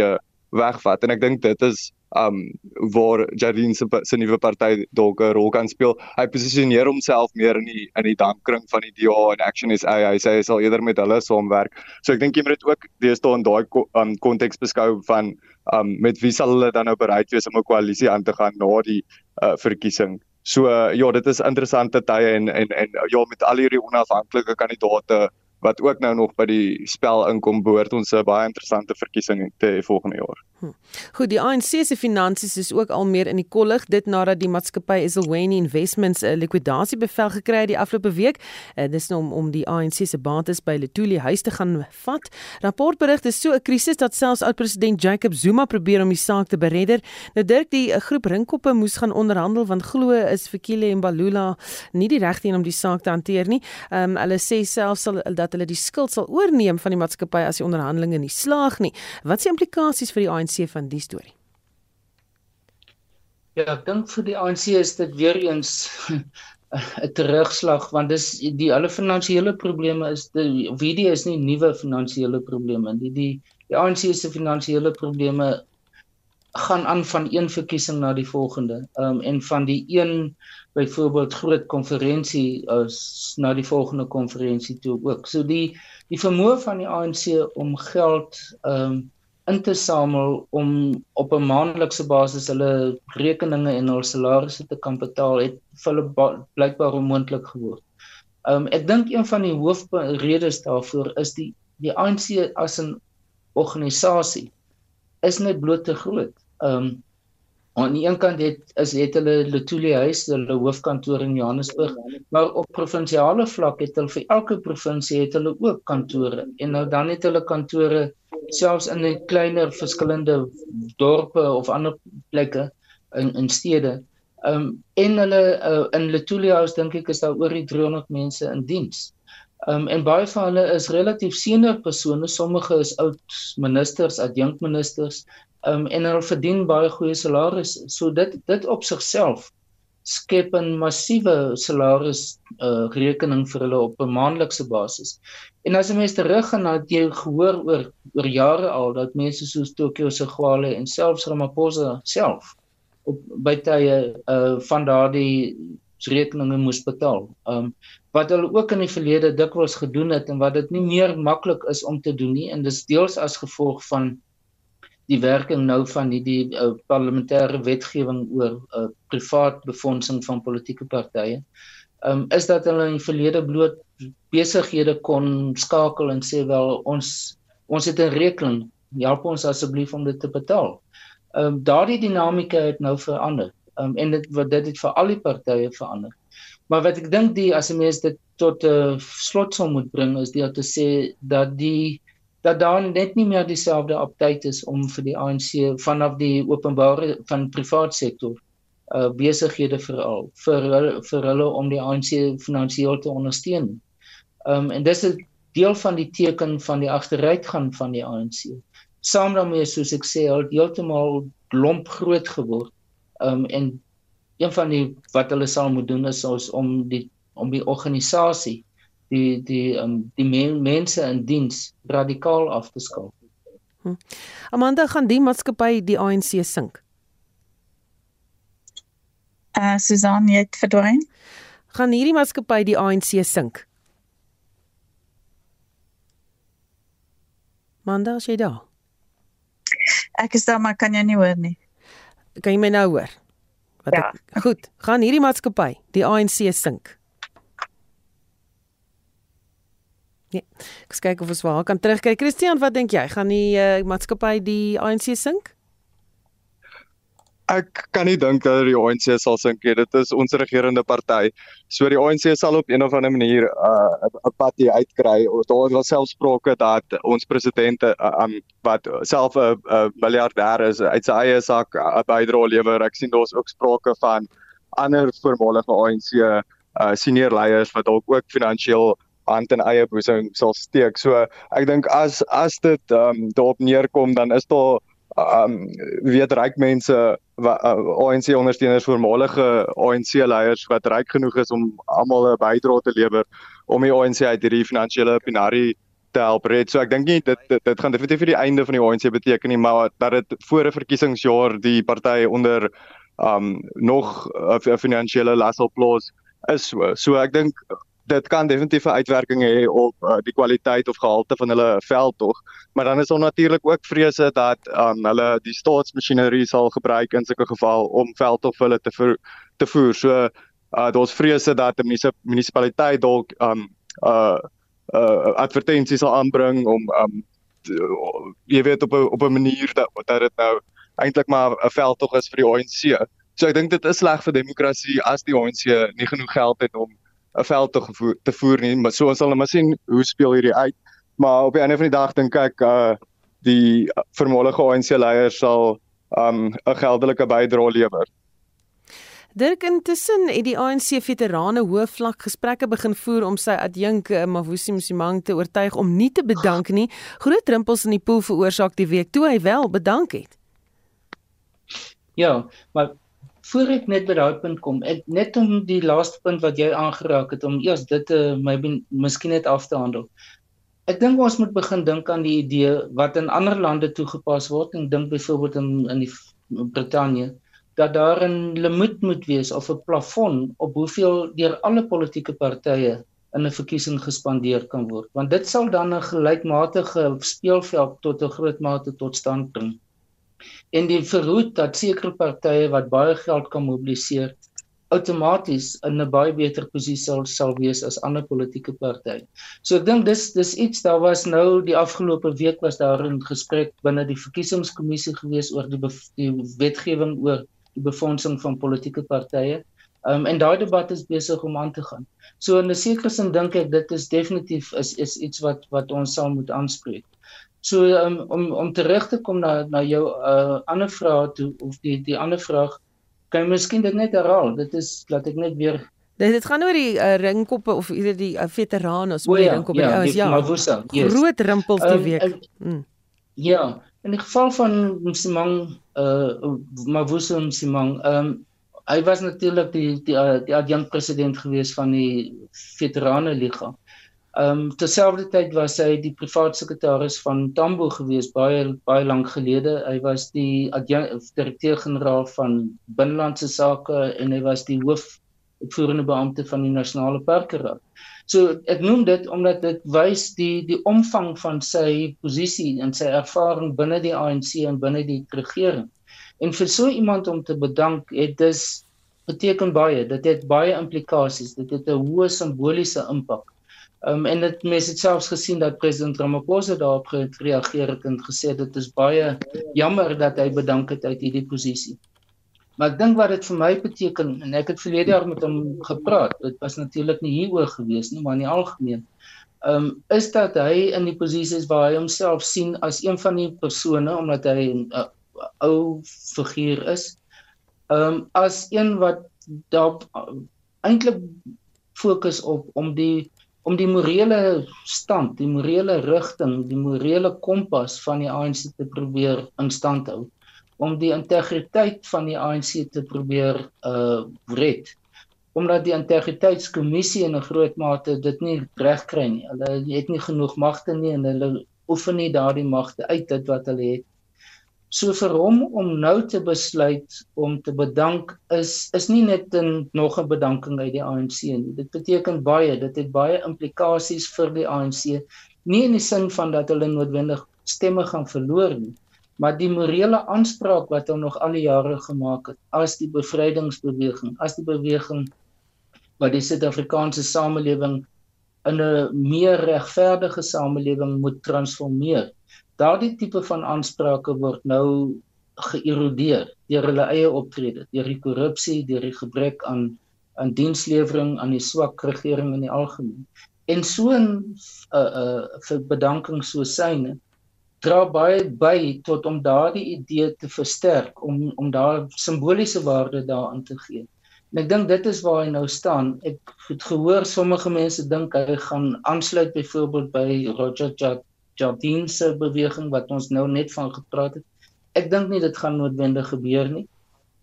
[SPEAKER 5] wegvat en ek dink dit is um waar Jardine se se nuwe party dalk 'n rol kan speel. Hy posisioneer homself meer in die in die dankring van die DA en Action SA. Hy sê hy sal eerder met hulle saamwerk. So ek dink jy moet dit ook deesdae in daai um konteks beskou van um met wie sal hulle dan nou bereid wees om 'n koalisie aan te gaan na die uh, verkiesing. So uh, ja, dit is interessante tye en en en ja, met al hierdie onafhanklike kandidaate wat ook nou nog by die spel inkom behoort ons 'n baie interessante verkiesing te hê volgende jaar.
[SPEAKER 2] Hm. Goed, die ANC se finansies is ook al meer in die kollig dit nadat die maatskappy Iselwayne Investments 'n likwidasiebevel gekry het die afgelope week. Uh, dis nou om om die ANC se bates by Letuli huis te gaan vat. Rapport berig dis so 'n krisis dat selfs oud-president Jacob Zuma probeer om die saak te beredder. Nou Dirk, die eh, groep ringkoppe moes gaan onderhandel want glo is Fikile en Balula nie die regte een om die saak te hanteer nie. Ehm um, hulle sê selfs sal dat hulle die skuld sal oorneem van die maatskappy as die onderhandelinge nie slaag nie. Wat is die implikasies vir die ANC ANC van die storie?
[SPEAKER 3] Ja, ek dink vir die ANC is dit weer eens 'n terugslag want dis die alle finansiële probleme is die video is nie nuwe finansiële probleme nie. Die die ANC se finansiële probleme gaan aan van een verkiesing na die volgende. Ehm um, en van die een byvoorbeeld groot konferensie as na die volgende konferensie toe ook. So die die vermoë van die ANC om geld ehm um, in te samel om op 'n maandelikse basis hulle rekeninge en hul salarisse te kan betaal het vir hulle blykbaar onmoontlik geword. Um, ek dink een van die hoofredes daarvoor is die die ANC as 'n organisasie is net bloot te groot. Um, aan die een kant het is het hulle Letoile huis, hulle hoofkantoor in Johannesburg, maar op provinsiale vlak het hulle vir elke provinsie het hulle ook kantore en nou dan het hulle kantore selfs in 'n kleiner verskillende dorpe of ander plekke in in stede. Ehm um, en hulle uh, in Letoile huis dink ek is daar oor die 300 mense in diens. Ehm um, en baie van hulle is relatief senior persone, sommige is oud ministers, adjunkministers, um, en hulle verdien baie goeie salarisse. So dit dit op sigself skep 'n massiewe salaris uh, rekening vir hulle op 'n maandelikse basis. En as 'n mens teruggaan na jy gehoor oor oor jare al dat mense soos Tokyo se Gwale en selfs Ramaphosa self op by tye uh, van daardie rekeninge moes betaal. Um wat hulle ook in die verlede dikwels gedoen het en wat dit nie meer maklik is om te doen nie en dis deels as gevolg van die werking nou van hierdie uh, parlementêre wetgewing oor uh, privaat befondsing van politieke partye. Um is dat hulle in die verlede bloot besighede kon skakel en sê wel ons ons het 'n rekening, help ons asseblief om dit te betaal. Um daardie dinamika het nou verander. Um en dit wat dit het vir al die partye verander. Maar wat ek dink die as 'n mens dit tot 'n uh, slotsom moet bring is dit te sê dat die dat daar net nie meer dieselfde aptyd is om vir die ANC vanaf die openbare van privaat sektor uh besighede veral vir hulle vir hulle om die ANC finansiëel te ondersteun. Um en dis 'n deel van die teken van die agteruitgang van die ANC. Saam daarmee soos ek sê, al heeltemal lomp groot geword. Um en een van die wat hulle sal moet doen is om die om die organisasie die die um, die men, mense in diens radikaal af te skakel. Hm.
[SPEAKER 2] Amanda gaan die maatskappy die ANC sink.
[SPEAKER 4] Uh Susan het verdwyn.
[SPEAKER 2] Gaan hierdie maatskappy die ANC sink? Amanda, as jy daar?
[SPEAKER 4] Ek is daar, maar kan jy nie hoor nie.
[SPEAKER 2] Kan jy my nou hoor? Wat ja. ek, goed, gaan hierdie maatskappy die ANC sink? Nee. Ek kyk of ons wel kan terugkyk. Christian, wat dink jy? Gaan die uh, maatskappy die ANC sink?
[SPEAKER 5] Ek kan nie dink dat die ANC sal sink nie. Dit is ons regerende party. So die ANC sal op een of ander manier 'n uh, 'n party uitkry. Daar was selfs sprake dat ons president uh, um, wat self 'n uh, miljardêr is uit sy eie sak 'n uh, bydrae lewer. Ek sien daar's ook sprake van ander voormalige ANC uh, senior leiers wat dalk ook finansiëel hand in eie boesem sal steek. So ek dink as as dit ehm um, daarop neerkom dan is daar ehm um, weet ryk mense ANC ondersteuners voormalige ANC leiers wat ryk genoeg is om almal 'n bydrae te lewer om die ANC uit hierdie finansiële penarie te help red. So ek dink nie dit dit, dit gaan definitief vir die einde van die ANC beteken nie, maar dat dit voor 'n verkiesingsjaar die party onder um nog 'n finansiële las sal plaas is so. So ek dink dit kan definitief 'n uitwerking hê op uh, die kwaliteit of gehalte van hulle veldtog, maar dan is daar natuurlik ook vrese dat um, hulle die staatsmasjinerie sal gebruik in sulke geval om veldtog vir hulle te voer, te voer. So uh, daar's vrese dat 'n munisipaliteit dalk um uh uh advertensies sal aanbring om um jy weet op 'n op 'n manier dat dat dit nou eintlik maar 'n veldtog is vir die ANC. So ek dink dit is sleg vir demokrasie as die ANC nie genoeg geld het om 'n veld te gevoer, te voer nie, maar so ons sal net sien hoe speel hierdie uit. Maar op die einde van die dag dink ek uh die voormalige ANC leiers sal um 'n geldelike bydrae lewer.
[SPEAKER 2] Dirk intussen het die ANC veterane hoofvlak gesprekke begin voer om sy adjunk uh, Mavusi Msimang te oortuig om nie te bedank nie. Groot drempels in die pool veroorsaak die week toe hy wel bedank het.
[SPEAKER 3] Ja, maar voor ek net by daai punt kom, ek net om die laaste punt wat jy aangeraak het om eers dit te maybe miskien net af te handel. Ek dink ons moet begin dink aan die idee wat in ander lande toegepas word en dink byvoorbeeld in in die Brittanje dat daar 'n limiet moet wees of 'n plafon op hoeveel deur alle politieke partye in 'n verkiesing gespandeer kan word want dit sal dan 'n gelykmatige speelveld tot 'n groot mate tot stand bring en die verhoed dat sekere partye wat baie geld kan mobiliseer outomaties in 'n baie beter posisie sal sal wees as ander politieke partye. So ek dink dis dis iets daar was nou die afgelope week was daar 'n gesprek binne die verkiesingskommissie gewees oor die, die wetgewing oor die befondsing van politieke partye. Um, en daai debat is besig om aan te gaan. So in 'n sekere sin dink ek dit is definitief is is iets wat wat ons sal moet aanspreek. So um, om om terug te kom na na jou uh, ander vraag toe of die die ander vraag kan jy miskien dit net herhaal? Dit is laat ek net weer
[SPEAKER 2] Dit dit gaan oor die uh, ringkoppe of eerder die uh, veterane of oor die ja, ringkoppe
[SPEAKER 3] ja,
[SPEAKER 2] die ouens ja.
[SPEAKER 3] Mavusa, yes.
[SPEAKER 2] Groot rimpels die um, week.
[SPEAKER 3] Mm. Ja, in die geval van Msimang uh Mavusa Msimang, ehm um, hy was natuurlik die die uh, die adjunkt president gewees van die veterane liga. Ehm um, terselfdertyd was hy die privaat sekretaris van Tambo gewees baie baie lank gelede. Hy was die direkteur-generaal van binnelandse sake en hy was die hoof uitvoerende beampte van die nasionale parkeraad. So ek noem dit omdat dit wys die die omvang van sy posisie en sy ervaring binne die ANC en binne die regering. En vir so iemand om te bedank, het dis beteken baie. Dit het baie implikasies. Dit het 'n hoë simboliese impak. Um, en dit mense het selfs gesien dat president Ramaphosa daarop gereageer het en gesê dit is baie jammer dat hy bedank het uit hierdie posisie. Maar ek dink wat dit vir my beteken en ek het verlede jaar met hom gepraat, dit was natuurlik nie hieroor gewees nie, maar in die algemeen. Um, is dat hy in die posisies waar hy homself sien as een van die persone omdat hy 'n uh, ou figuur is. Um, as een wat daar uh, eintlik fokus op om die om die morele stand, die morele rigting, die morele kompas van die ANC te probeer in stand hou, om die integriteit van die ANC te probeer uh red. Omdat die integriteitskommissie in 'n groot mate dit nie reg kry nie. Hulle het nie genoeg magte nie en hulle oefen nie daardie magte uit dit wat hulle het So vir hom om nou te besluit om te bedank is is nie net 'n nog 'n bedanking uit die ANC nie. Dit beteken baie, dit het baie implikasies vir die ANC, nie in die sin van dat hulle noodwendig stemme gaan verloor nie, maar die morele aanspraak wat hulle nog al die jare gemaak het as die bevrydingsbeweging, as die beweging wat die Suid-Afrikaanse samelewing in 'n meer regverdige samelewing moet transformeer daardie tipe van aansprake word nou geërodeer deur hulle eie optrede, deur die korrupsie, deur die gebrek aan aan dienslewering aan die swak regering in die algemeen. En so 'n uh uh vir bedanking so syne dra baie by tot om daardie idee te versterk om om daar simboliese waarde daarin te gee. En ek dink dit is waar hy nou staan. Ek het gehoor sommige mense dink hy gaan aansluit byvoorbeeld by Roger Jack Jardine se beweging wat ons nou net van gepraat het. Ek dink nie dit gaan noodwendig gebeur nie.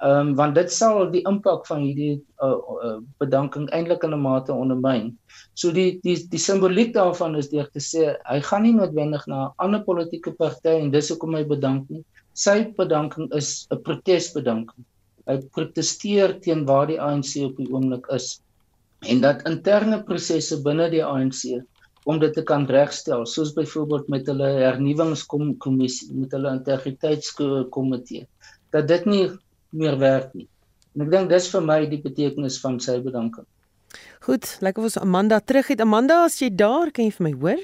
[SPEAKER 3] Ehm um, want dit sal die impak van hierdie uh, uh, bedanking eintlik in 'n mate ondermyn. So die die die simboliek daarvan is deur te sê hy gaan nie noodwendig na 'n ander politieke party en dis hoekom hy bedank nie. Sy bedanking is 'n protesbedanking. Hy proteseer teen waar die ANC op die oomblik is en dat interne prosesse binne die ANC om dit te kan regstel soos byvoorbeeld met hulle hernuwingskommissie met hulle integriteitskomitee dat dit nie meer werk nie en ek dink dis vir my die betekenis van sy bedanking
[SPEAKER 2] Goed, lyk of ons Amanda terug het. Amanda, as jy daar, kan jy vir my hoor?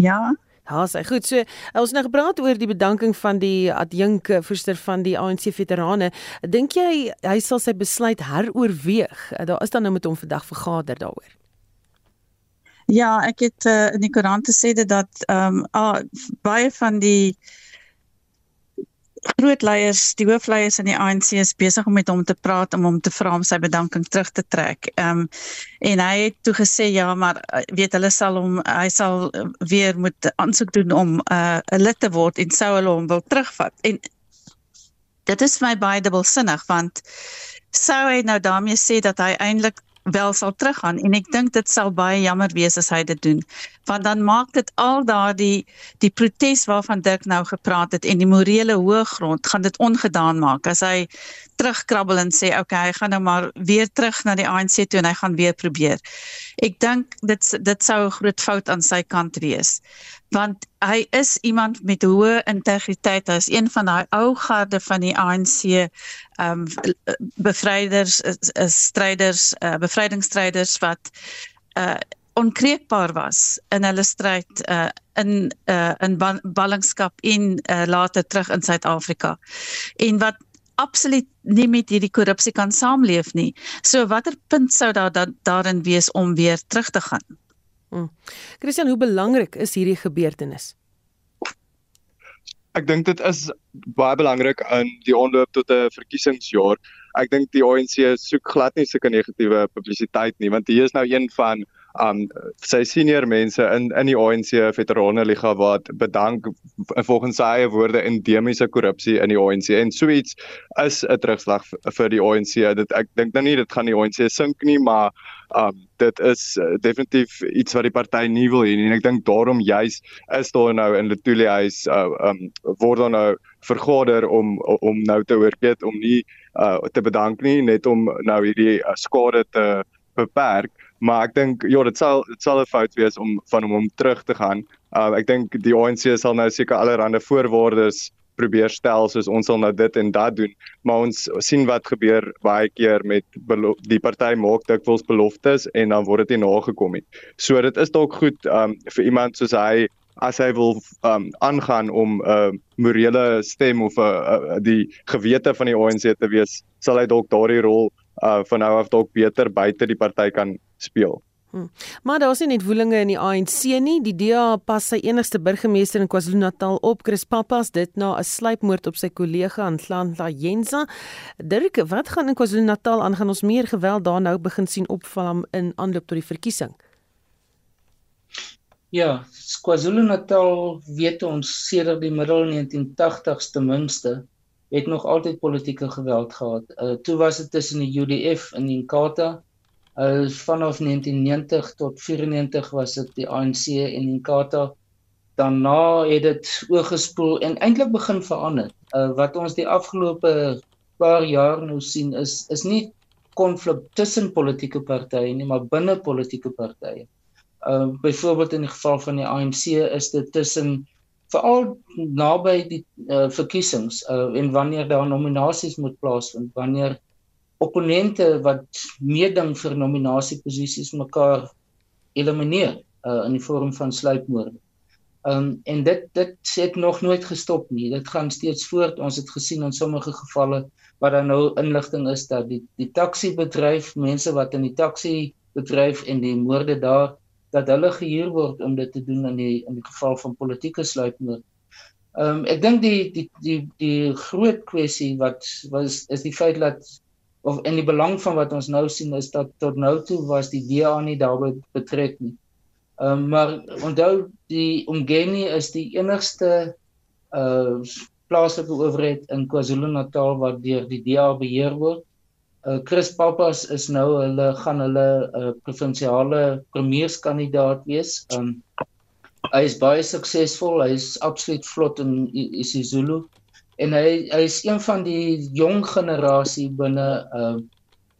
[SPEAKER 4] Ja.
[SPEAKER 2] Ja, sy goed. So, ons nou gepraat oor die bedanking van die adjunk voorster van die ANC veterane. Dink jy hy sal sy besluit heroorweeg? Daar is dan nou met hom vandag vergader daaroor.
[SPEAKER 4] Ja, ek het uh, in die koerant gesê dat ehm um, ah, baie van die groot leiers, die hoofleiers in die ANC is besig om met hom te praat om hom te vra om sy bedanking terug te trek. Ehm um, en hy het toe gesê ja, maar eh, weet hulle sal hom hy sal weer moet aansoek doen om eh, 'n uh, lid te word en sou hulle hom wil terugvat. En dit is vir my baie dubbelsinnig want sou hy nou daarmee sê dat hy eintlik wel sal teruggaan en ek dink dit sal baie jammer wees as hy dit doen. Want dan maak dit al daardie die protes waarvan Dirk nou gepraat het en die morele hoë grond gaan dit ongedaan maak. As hy terugkrabbel en sê okay hy gaan nou maar weer terug na die ANC toe en hy gaan weer probeer. Ek dink dit dit sou 'n groot fout aan sy kant wees want hy is iemand met hoë integriteit. Hy is een van daai ou garde van die ANC ehm um, bevryders stryders, uh, bevrydingsstryders wat uh onkreekbaar was in hulle stryd uh in uh in ballingskap en uh, later terug in Suid-Afrika. En wat absoluut nie met hierdie korrupsie kan saamleef nie. So watter punt sou daar da, daarin wees om weer terug te gaan?
[SPEAKER 2] Hmm. Christian, hoe belangrik is hierdie gebeurtenis?
[SPEAKER 5] Ek dink dit is baie belangrik in die onloop tot 'n verkiesingsjaar. Ek dink die ANC soek glad nie sulke negatiewe publisiteit nie, want hier is nou een van um sy senior mense in in die ANC veterane liga wat bedank volgens sy eie woorde endemiese korrupsie in die ANC en so iets is 'n terugslag vir die ANC. Dit ek dink nou nie dit gaan die ANC sink nie, maar um dit is uh, definitief iets wat die party nie wil hê nie. En ek dink daarom juis is daar nou in Letuli huis uh, um word dan nou vergader om om nou te oorkeet om nie uh, te bedank nie net om nou hierdie uh, skade te beperk maar ek dink ja dit sal dit sal 'n fout wees om van hom om terug te gaan. Uh ek dink die ANC sal nou seker allerlei voorwaardes probeer stel soos ons sal nou dit en dat doen, maar ons sien wat gebeur baie keer met die party maak dikwels beloftes en dan word dit nie nagekom nie. So dit is dalk goed um vir iemand soos hy as hy wil um aangaan om 'n uh, morele stem of 'n uh, uh, die gewete van die ANC te wees, sal hy dalk daardie rol uh van nou af dalk beter buite die party kan speel.
[SPEAKER 2] Hmm. Maar daar is nie net woelinge in die ANC nie. Die DA pas sy enigste burgemeester in KwaZulu-Natal op, Chris Pappas, dit na 'n sluipmoord op sy kollega aan Nhlanhla Jenza. Dirk, wat gaan in KwaZulu-Natal aan? Gaan ons meer geweld daar nou begin sien opval in aanloop tot die verkiesing?
[SPEAKER 3] Ja, KwaZulu-Natal weet ons sedert die middel 1980s ten minste het nog altyd politieke geweld gehad. Uh toe was dit tussen die UDF en die Inkatha Uh vanaf 1990 tot 94 was dit die ANC en Inkatha. Daarna het dit oorgespoel en eintlik begin verander. Uh wat ons die afgelope paar jaar nou sien is is nie konflik tussen politieke partye nie, maar binne politieke partye. Uh byvoorbeeld in die geval van die ANC is dit tussen veral naby die uh, verkiesings uh en wanneer daar nominasies moet plaasvind, wanneer opponente wat meeding vir nominasieposisies mekaar elimineer uh, in die vorm van sluipmoorde. Um en dit dit het nog nooit gestop nie. Dit gaan steeds voort. Ons het gesien in sommige gevalle waar daar nou inligting is dat die die taxi bedryf, mense wat in die taxi bedryf en die moorde daar dat hulle gehuur word om dit te doen in die in die geval van politieke sluipmoord. Um ek dink die die die die groot kwessie wat was is die feit dat of in die belang van wat ons nou sien is dat tot nou toe was die DA nie daarbey betrek nie. Ehm um, maar onthou die Umgeni is die enigste uh plaaslike owerheid in KwaZulu-Natal wat deur die DA beheer word. Uh Chris Pappas is nou hulle gaan hulle uh, provinsiale premierskandidaat wees. Um, hy is baie suksesvol. Hy is absoluut vlot in isiZulu. En hy hy is een van die jong generasie binne uh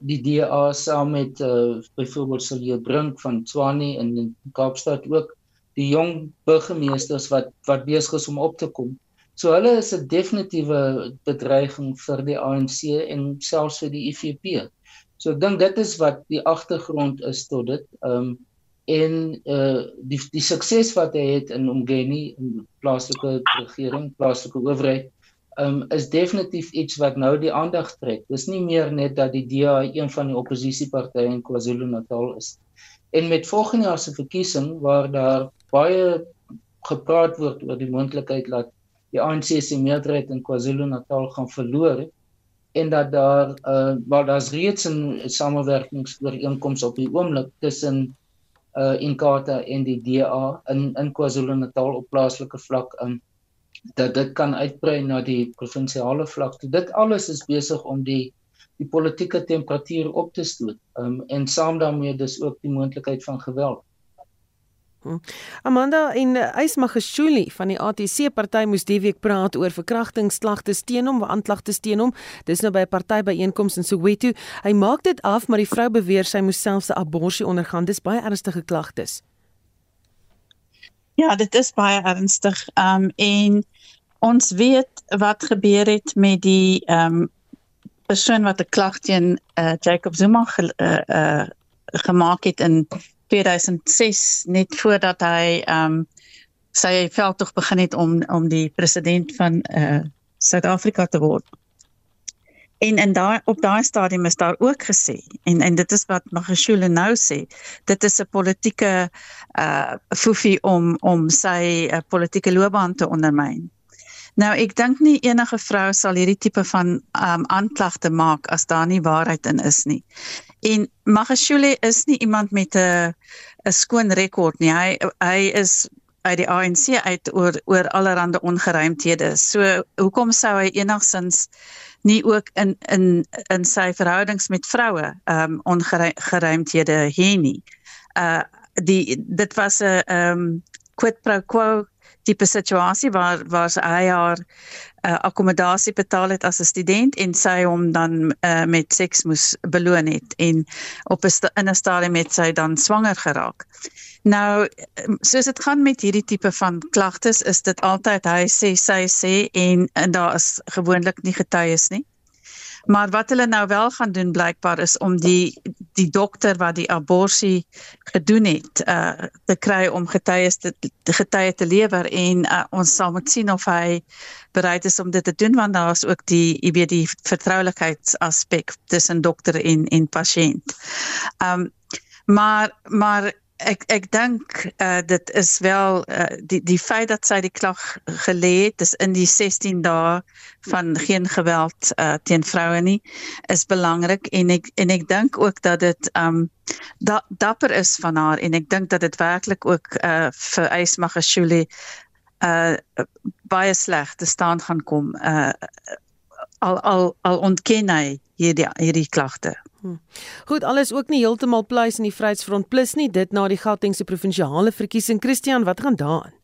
[SPEAKER 3] die DA saam met uh byvoorbeeld Silje Brink van Tswane in Kaapstad ook die jong burgemeesters wat wat besig is om op te kom. So hulle is 'n definitiewe bedreiging vir die ANC en selfs vir die IFP. So ek dink dit is wat die agtergrond is tot dit. Um en uh die die sukses wat hy het in Umgeni in plaaslike regering, plaaslike owerheid um, is definitief iets wat nou die aandag trek. Dis nie meer net dat die DA een van die oppositiepartye in KwaZulu-Natal is. En met volgende jaar se verkiesing waar daar baie gepraat word oor die moontlikheid dat die ANC se meerderheid in KwaZulu-Natal gaan verloor en dat daar uh waar daar's reeds 'n samewerkingsooreenkoms op die oomblik tussen uh Inkatha en die DA in in KwaZulu-Natal op plaaslike vlak um, dat dit kan uitbrei na die provinsiale vlak. Dit alles is besig om die die politieke temperatuur op te stoot. Um en saam daarmee dis ook die moontlikheid van geweld.
[SPEAKER 2] Amanda en Ysmagashuli van die ATC party moes die week praat oor verkrachtingsklagtes teen hom, aanklagtes teen hom. Dis nou by 'n party byeenkoms in Soweto. Hy maak dit af, maar die vrou beweer sy moes selfs 'n abortus ondergaan. Dis baie ernstige klagtes.
[SPEAKER 4] Ja, dit is baie ernstig. Um en ons weet wat gebeur het met die um persoon wat 'n klag teen uh, Jacob Zuma ge, uh, uh, gemaak het in 2006 net voordat hy ehm um, sy veldtog begin het om om die president van eh uh, Suid-Afrika te word. En en daai op daai stadium is daar ook gesê en en dit is wat Magashule nou sê, dit is 'n politieke uh, foefie om om sy uh, politieke loopbaan te ondermyn. Nou ek dink nie enige vrou sal hierdie tipe van um aanklagte maak as daar nie waarheid in is nie. En Magashule is nie iemand met 'n 'n skoon rekord nie. Hy hy is uit die ANC uit oor oor allerlei ongeruimthede. So hoekom sou hy enigsins nie ook in in in sy verhoudings met vroue um ongeruimthede hê nie. Uh die dit was 'n um quid pro quo tipe situasie waar waar sy haar uh, akkommodasie betaal het as 'n student en sy hom dan uh, met seks moes beloon het en op 'n in 'n stadium met sy dan swanger geraak. Nou soos dit gaan met hierdie tipe van klagtes is dit altyd hy sê sy sê en en daar is gewoonlik nie getuies nie. Maar wat hulle nou wel gaan doen blykbaar is om die die dokter wat die abortus gedoen het, uh te kry om getuies te getuie te lewer en uh, ons sal moet sien of hy bereid is om dit te doen want daar is ook die jy weet die vertroulikheidsaspek tussen dokter en en pasiënt. Um maar maar ek ek dink uh, dit is wel uh, die die feit dat sy die klag gelê het is in die 16 dae van geen geweld uh, teen vroue nie is belangrik. En ek en ek dink ook dat dit um da, dapper is van haar. En ek dink dat dit werklik ook uh, vir Ysmagashule uh baie sleg te staan gaan kom uh al al al ontken hy hierdie hierdie klagte.
[SPEAKER 2] Hm. Goed, alles ook nie heeltemal pleis in die Vryheidsfront plus nie, dit na die Gautengse provinsiale verkiesing. Christian, wat gaan daaraan?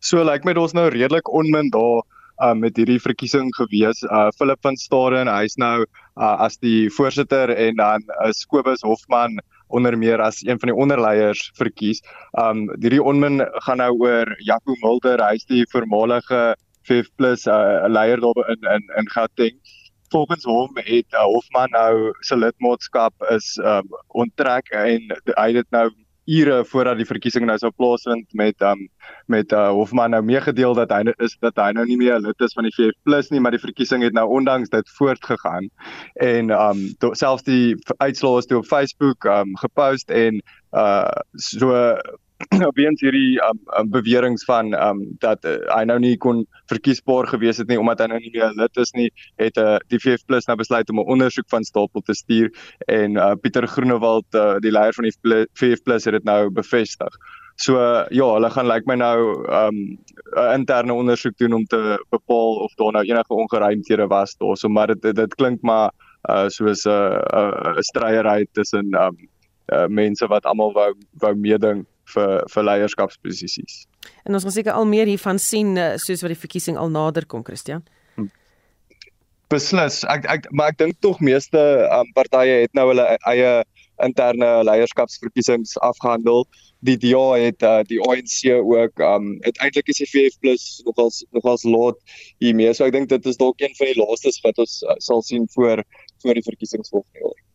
[SPEAKER 5] So lyk like my ons nou redelik onmin daar uh, met hierdie verkiesing gewees. Uh Philip van Staden, hy's nou uh, as die voorsitter en dan is uh, Kobus Hofman onder meer as een van die onderleiers verkies. Um hierdie onmin gaan nou oor Jaco Mulder, hy's die voormalige 5+ uh, leier daar in in in Gauteng. Volgens hom het uh, Hofman nou se lidmaatskap is um onttrek en hy het nou ure voordat die verkiesing nou sou plaasvind met um met uh, Hofman nou meegedeel dat hy is dat hy nou nie meer lid is van die VF+ nie maar die verkiesing het nou ondanks dit voortgegaan. En um to, selfs die uitslae is toe op Facebook um gepost en uh so weens hierdie um, um, beweringe van um dat uh, hy nou nie kon verkiesbaar gewees het nie omdat hy nou nie meer lid is nie, het uh, die VF+ nou besluit om 'n ondersoek van stapel te stuur en uh, Pieter Groenewald uh, die leier van die VF+ het dit nou bevestig. So ja, hulle gaan lyk like my nou um 'n interne ondersoek doen om te bepaal of daar nou enige ongeruimthede was daar. So maar dit dit klink maar uh, soos 'n uh, 'n uh, stryery tussen um uh, mense wat almal wou wou meeding vir vir leierskapsposisies.
[SPEAKER 2] En ons gaan seker al meer hiervan sien eh, soos wat die verkiesing al nader kom, Christian. Hm.
[SPEAKER 5] Beslis. Ek ek maar ek dink tog meeste um, partye het nou hulle eie interne leierskapsverkiesings afgehandel. Die DA het uh, die ANC ook um uiteindelik is die VF+ nogals nogals laat hiermee. So ek dink dit is dalk een van die laastes wat ons uh, sal sien voor voor die verkiesings volgende jaar.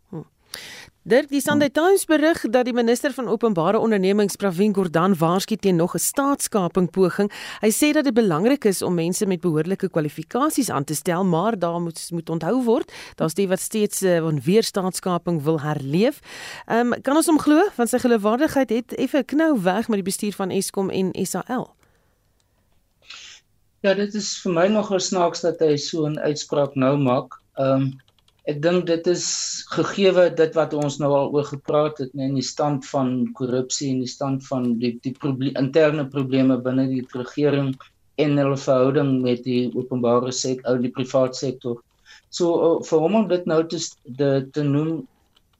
[SPEAKER 2] Dirk, die Sunday Times berig dat die minister van openbare ondernemings Pravin Gordhan waarsku teen nog 'n staatskaping poging. Hy sê dat dit belangrik is om mense met behoorlike kwalifikasies aan te stel, maar daar moet moet onthou word, daar's die wat steeds uh, weer staatskaping wil herleef. Ehm um, kan ons hom glo want sy geloofwaardigheid het effe knou weg met die bestuur van Eskom en SAL.
[SPEAKER 3] Ja, dit is vir my nogal snaaks dat hy so 'n uitspraak nou maak. Ehm um, Ek dink dit is gegeewe dit wat ons nou al oor gepraat het nee, in die stand van korrupsie en die stand van die die proble interne probleme binne die regering en hulle verhouding met die openbare sektor, die private sektor. So uh, vir hom om dit nou te de, te noem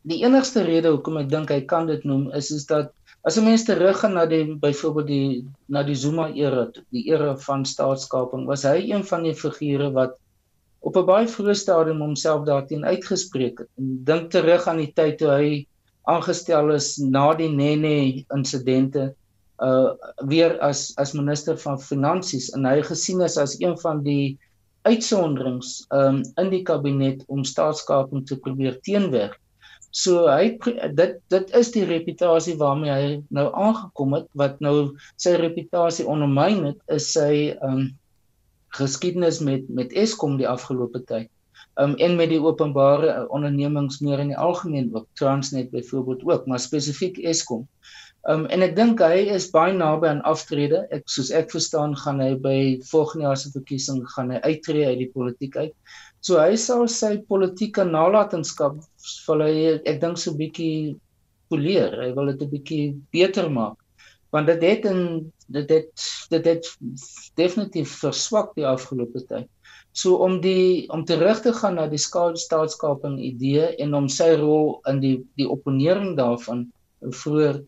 [SPEAKER 3] die enigste rede hoekom ek dink hy kan dit noem is is dat as 'n mens teruggaan na die byvoorbeeld die na die Zuma era, die era van staatskaping, was hy een van die figure wat op 'n baie vroeë stadium homself daarteen uitgespreek het. En dink terug aan die tyd toe hy aangestel is na die Nene insidente uh weer as as minister van finansies en hy gesien is as een van die uitsonderings um in die kabinet om staatskaping te probeer teenwerk. So hy dit dit is die reputasie waarmee hy nou aangekom het wat nou sy reputasie ondermyn het is sy um geskiedenis met met Eskom die afgelope tyd. Um en met die openbare ondernemings meer in die algemeen ook Transnet byvoorbeeld ook, maar spesifiek Eskom. Um en ek dink hy is baie naby aan aftrede. Ek soos ek verstaan gaan hy by volgende jaar se verkiesing gaan hy uittreë uit die politiek uit. So hy sal sy politieke nalatenskap wil hy ek dink so bietjie poleer. Hy wil dit 'n bietjie beter maak. Want dit het en dit het dit het definitief verswak die afgelope tyd. So om die om terug te gaan na die staatskaping idee en om sy rol in die die opponering daarvan vroeër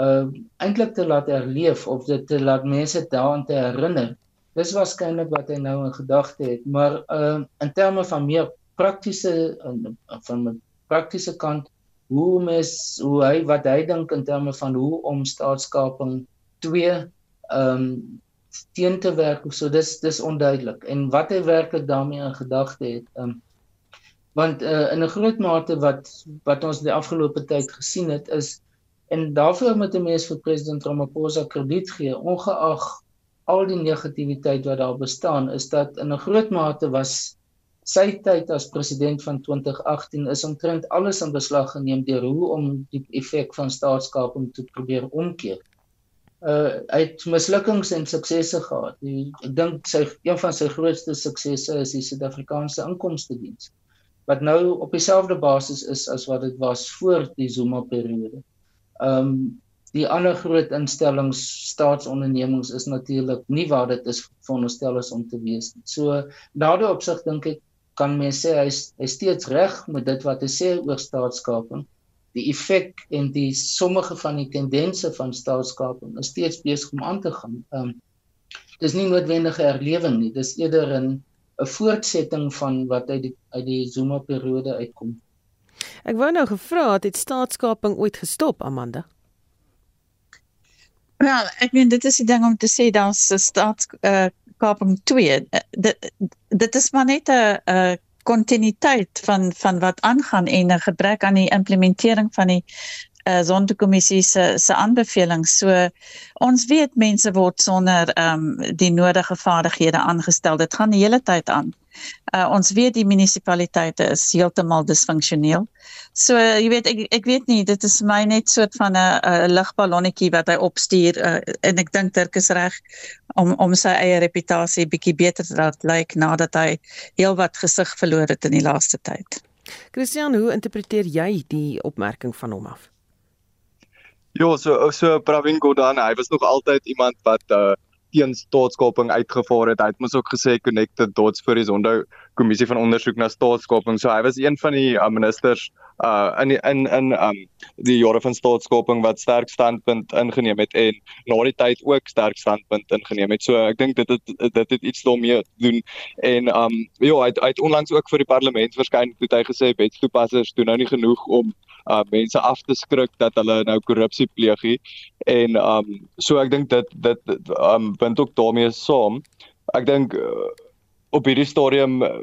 [SPEAKER 3] uh eintlik te laat herleef of dit te laat mense daaraan te herinner. Dis waarskynlik wat hy nou in gedagte het, maar uh in terme van meer praktiese van 'n praktiese kant hoe mes hoe hy wat hy dink in terme van hoe om staatskaping 2 um teen te werk so dis dis onduidelik en wat hy werklik daarmee in gedagte het um want uh, in 'n groot mate wat wat ons die afgelope tyd gesien het is En daarvoor moet 'n mens vir president Ramaphosa krediet gee, ongeag al die negativiteit wat daar bestaan, is dat in 'n groot mate was sy tyd as president van 2018 is omtrent alles in beslag geneem deur hoe om die effek van staatskaping te probeer omkeer. Uh het mislukkings en suksesse gehad. Die, ek dink sy een van sy grootste suksesse is die Suid-Afrikaanse Inkomste Diens wat nou op dieselfde basis is as wat dit was voor die Zuma periode. Ehm um, die ander groot instellings staatsondernemings is natuurlik nie waar dit is veronderstel is om te wees. So daardie opsig dink ek kan mens sê hy hy steeds reg met dit wat hy sê oor staatskaping. Die effek en die sommige van die tendense van staatskaping is steeds besig om aan te gaan. Ehm um, dis nie noodwendige herlewing nie, dis eerder 'n 'n voortsetting van wat uit die uit die Zuma periode uitkom.
[SPEAKER 2] Ek wou nou gevra het het staatskaping ooit gestop Amanda?
[SPEAKER 4] Wel, ek meen dit is die ding om te sê daar's 'n staatskaping uh, 2. Uh, dit dit is maar net 'n 'n kontinuïteit van van wat aangaan en 'n gebrek aan die implementering van die uh, sondekommissie se se aanbevelings. So ons weet mense word sonder ehm um, die nodige vaardighede aangestel. Dit gaan die hele tyd aan. Uh, ons weet die munisipaliteite is heeltemal disfunksioneel. So jy weet ek ek weet nie dit is my net soort van 'n 'n ligballonnetjie wat hy opstuur uh, en ek dink Dirk is reg om om sy eie reputasie bietjie beter te laat lyk nadat hy heelwat gesig verloor het in die laaste tyd.
[SPEAKER 2] Christian, hoe interpreteer jy die opmerking van hom af?
[SPEAKER 5] Ja, so so Pravin Gordhan, hy was nog altyd iemand wat uh teen staatskaping uitgevaar het. Hy het mos ook gesê connected dots vir die Zondo kommissie van ondersoek na staatskaping. So hy was een van die uh, ministers uh in in in um die jare van staatskaping wat sterk standpunt ingeneem het en na die tyd ook sterk standpunt ingeneem het. So ek dink dit het dit het iets daarmee doen en um ja, hy het, hy het onlangs ook vir die parlement verskyn het hy gesê wetstoepassers doen nou nie genoeg om uh mense af te skrik dat hulle nou korrupsie pleeg nie. En um so ek dink dit dit um punt ook daarmee saam. Ek dink uh, op hierdie stadium uh,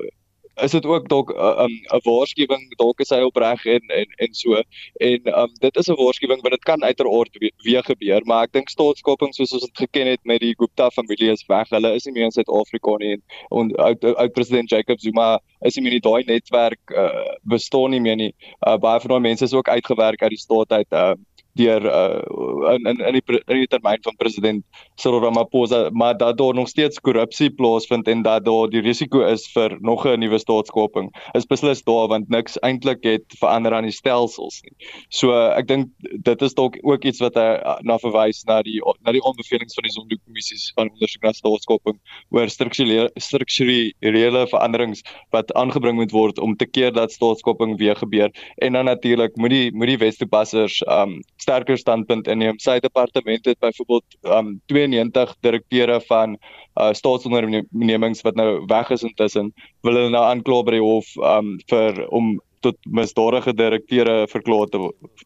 [SPEAKER 5] is dit ook dalk 'n uh, um, waarskuwing dalk is hy opreg en en en so. En um, dit is 'n waarskuwing want dit kan uiteraard weer, weer gebeur maar ek dink staatskaping soos ons dit geken het met die Gupta familie is weg. Hulle is nie meer in Suid-Afrika nie en en oud oud president Jacob Zuma is nie meer in daai netwerk uh, bestaan nie meer nie. Uh, baie van daai mense is ook uitgewerk uit die staat uit uh, deur uh, in in in die in die termyn van president Cyril Ramaphosa maar dat daar nog steeds korrupsie plaasvind en dat daar die risiko is vir nog 'n nuwe staatskaping is beslis daar want niks eintlik het verander aan die stelsels nie. So uh, ek dink dit is dalk ook iets wat hy uh, na verwys na die na die aanbevelings van die Zondo-kommissies van ondersoek na staatskaping oor strukturele strukturele veranderings wat aangebring moet word om te keer dat staatskaping weer gebeur en dan natuurlik moet die moet die Wes-Toepassers um sterker standpunt inneem. Sy departement het byvoorbeeld um 92 direkteure van uh staatsondernemings wat nou weg is intussen, wil hulle nou aankla by die hof um vir om tot misdadige direkteure verklaar te,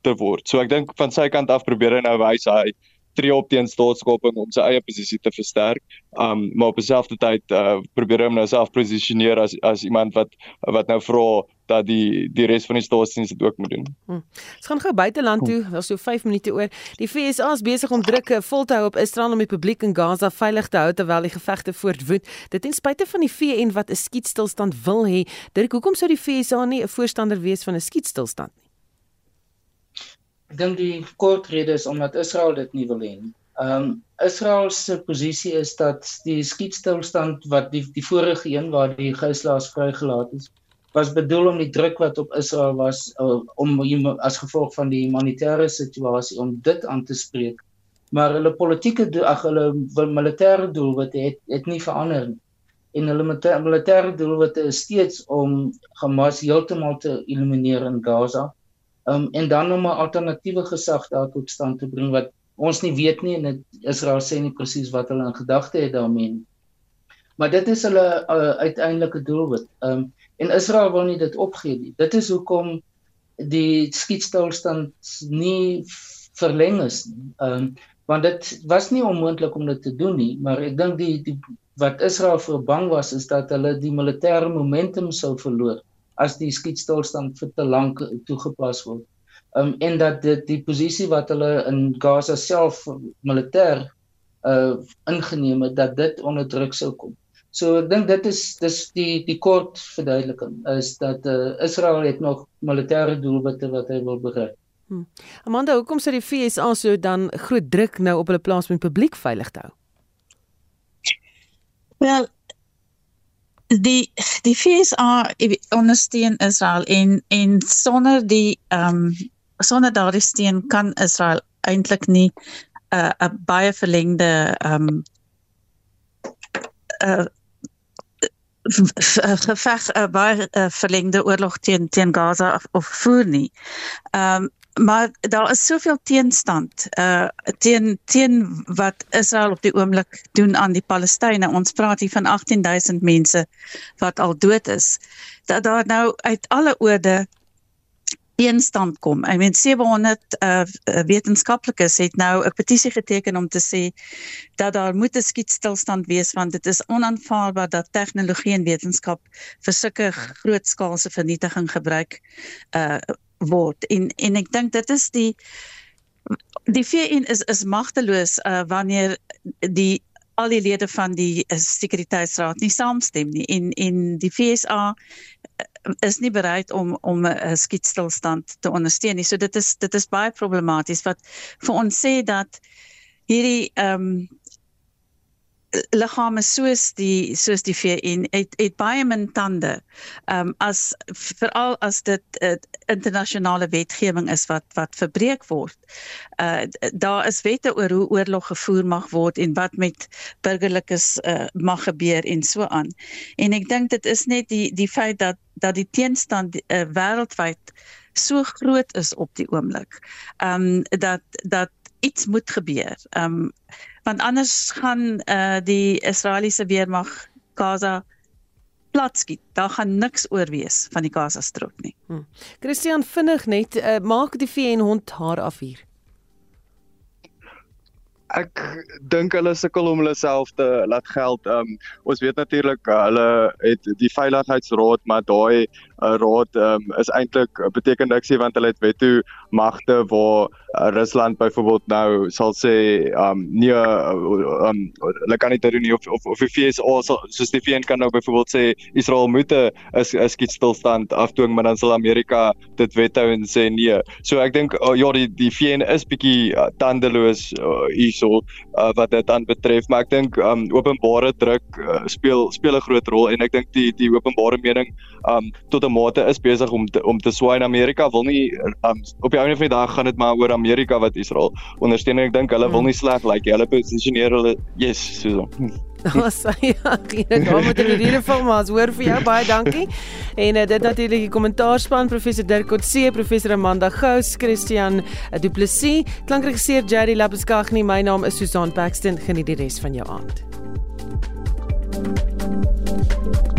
[SPEAKER 5] te word. So ek dink van sy kant af probeer hy nou wys hy tree op teen staatskaping om sy eie posisie te versterk. Um maar op dieselfde tyd uh probeer hy hom nou self posisioneer as as iemand wat wat nou vra dat die die res van die staatsdiens dit ook moet doen.
[SPEAKER 2] Ons hm. gaan gou buiteland toe, daar's so 5 minute oor. Die FSA is besig om drukke vol te hou op Israel om die publiek in Gaza veilig te hou terwyl die gevegte voortwoed. Dit ten spyte van die VN wat 'n skietstilstand wil hê. Dirk, hoekom sou die FSA nie 'n voorstander wees van 'n skietstilstand?
[SPEAKER 3] Ek dink die kort rede is omdat Israel dit nie wil hê nie. Ehm um, Israel se posisie is dat die skietstilstand wat die die vorige een waar die gijslaers vrygelaat is, was bedoel om die druk wat op Israel was uh, om as gevolg van die humanitêre situasie om dit aan te spreek. Maar hulle politieke ag hulle militêre doelwitte het het nie verander nie. En hulle militêre doelwitte is steeds om Hamas heeltemal te elimineer in Gaza um, en dan om 'n alternatiewe gesag daar tot stand te bring wat ons nie weet nie en dit Israel sê nie presies wat hulle in gedagte het daarmee nie. Maar dit is hulle uh, uiteindelike doelwit. Um, en Israel wil nie dit opgee nie. Dit is hoekom die skietstilstand nie verleng is nie. Um, want dit was nie onmoontlik om dit te doen nie, maar ek dink die, die wat Israel voor bang was is dat hulle die militêre momentum sou verloor as die skietstilstand vir te lank toegepas word. Um en dat dit die posisie wat hulle in Gaza self militêr uh ingeneem het dat dit onder druk sou kom. So ek dink dit is dis die die kort verduideliking is dat uh Israel het nog militêre doelwitte wat hy wil bereik. Hmm.
[SPEAKER 2] Amanda, hoekom sê die FSA so dan groot druk nou op hulle plaas om die publiek veilig te hou?
[SPEAKER 4] Wel, die die FSA ondersteun Israel en en sonder die ehm um, sonder daardie steun kan Israel eintlik nie 'n uh, 'n baie verlengde ehm um, uh, geveg 'n baie uh, verlengde oorlog teen teen Gaza of, of voer nie. Ehm um, maar daar is soveel teenstand uh teen teen wat Israel op die oomblik doen aan die Palestynë. Ons praat hier van 18000 mense wat al dood is. Dat daar nou uit alle oorde teenstand kom. I mean 700 uh wetenskaplikes het nou 'n petisie geteken om te sê dat daar moet 'n skietstilstand wees want dit is onaanvaarbaar dat tegnologie en wetenskap vir sulke grootskaalse vernietiging gebruik uh word en en ek dink dit is die die VN is is magteloos uh, wanneer die al die lede van die uh, sekuriteitsraad nie saamstem nie en en die FSA uh, is nie bereid om om 'n uh, skietstilstand te ondersteun nie. So dit is dit is baie problematies wat vir ons sê dat hierdie ehm um, liggame soos die soos die VN het het baie min tande. Ehm um, as veral as dit uh, internasionale wetgewing is wat wat verbreek word. Uh daar is wette oor hoe oorlog gevoer mag word en wat met burgerlikes uh, mag gebeur en so aan. En ek dink dit is net die die feit dat dat die teenstand uh, wêreldwyd so groot is op die oomblik. Ehm um, dat dat iets moet gebeur. Ehm um, want anders gaan uh die Israeliese weermag Gaza platskiet. Daar gaan niks oor wees van die Gaza strook nie.
[SPEAKER 2] Hmm. Christian vinnig net uh, maak die VN hond haar af hier.
[SPEAKER 5] Ek dink hulle sukkel om hulle self te laat geld. Um ons weet natuurlik uh, hulle het die veiligheidsraad, maar daai uh, raad um, is eintlik uh, beteken niks nie want hulle het veto magte waar uh, Rusland byvoorbeeld nou sal sê um nee um hulle kan nie dit doen nie of of of die FSA soos die VN kan nou byvoorbeeld sê Israel moet 'n skietstilstand afdwing maar dan sal Amerika dit wethou en sê nee. So ek dink uh, ja die die VN is bietjie uh, tandeloos uh, hierso uh, wat dit dan betref maar ek dink um openbare druk uh, speel speel 'n groot rol en ek dink die die openbare mening um tot 'n mate is besig om te, om te swaai in Amerika wil nie um op die einde van die dag gaan dit maar oor Amerika wat Israel ondersteun en ek dink hulle hmm. wil nie sleg lyk like, hulle posisioneer hulle yes so
[SPEAKER 2] Ons sê ja, hier kom met die rede van ons. Hoor vir jou baie dankie. En uh, dit natuurlik die kommentaarspan professor Dirk Coetzee, professor Amanda Gous, Christian uh, Du Plessis, klankregisseur Jerry Labeskagni. My naam is Susan Paxton. Geniet die res van jou aand. thank you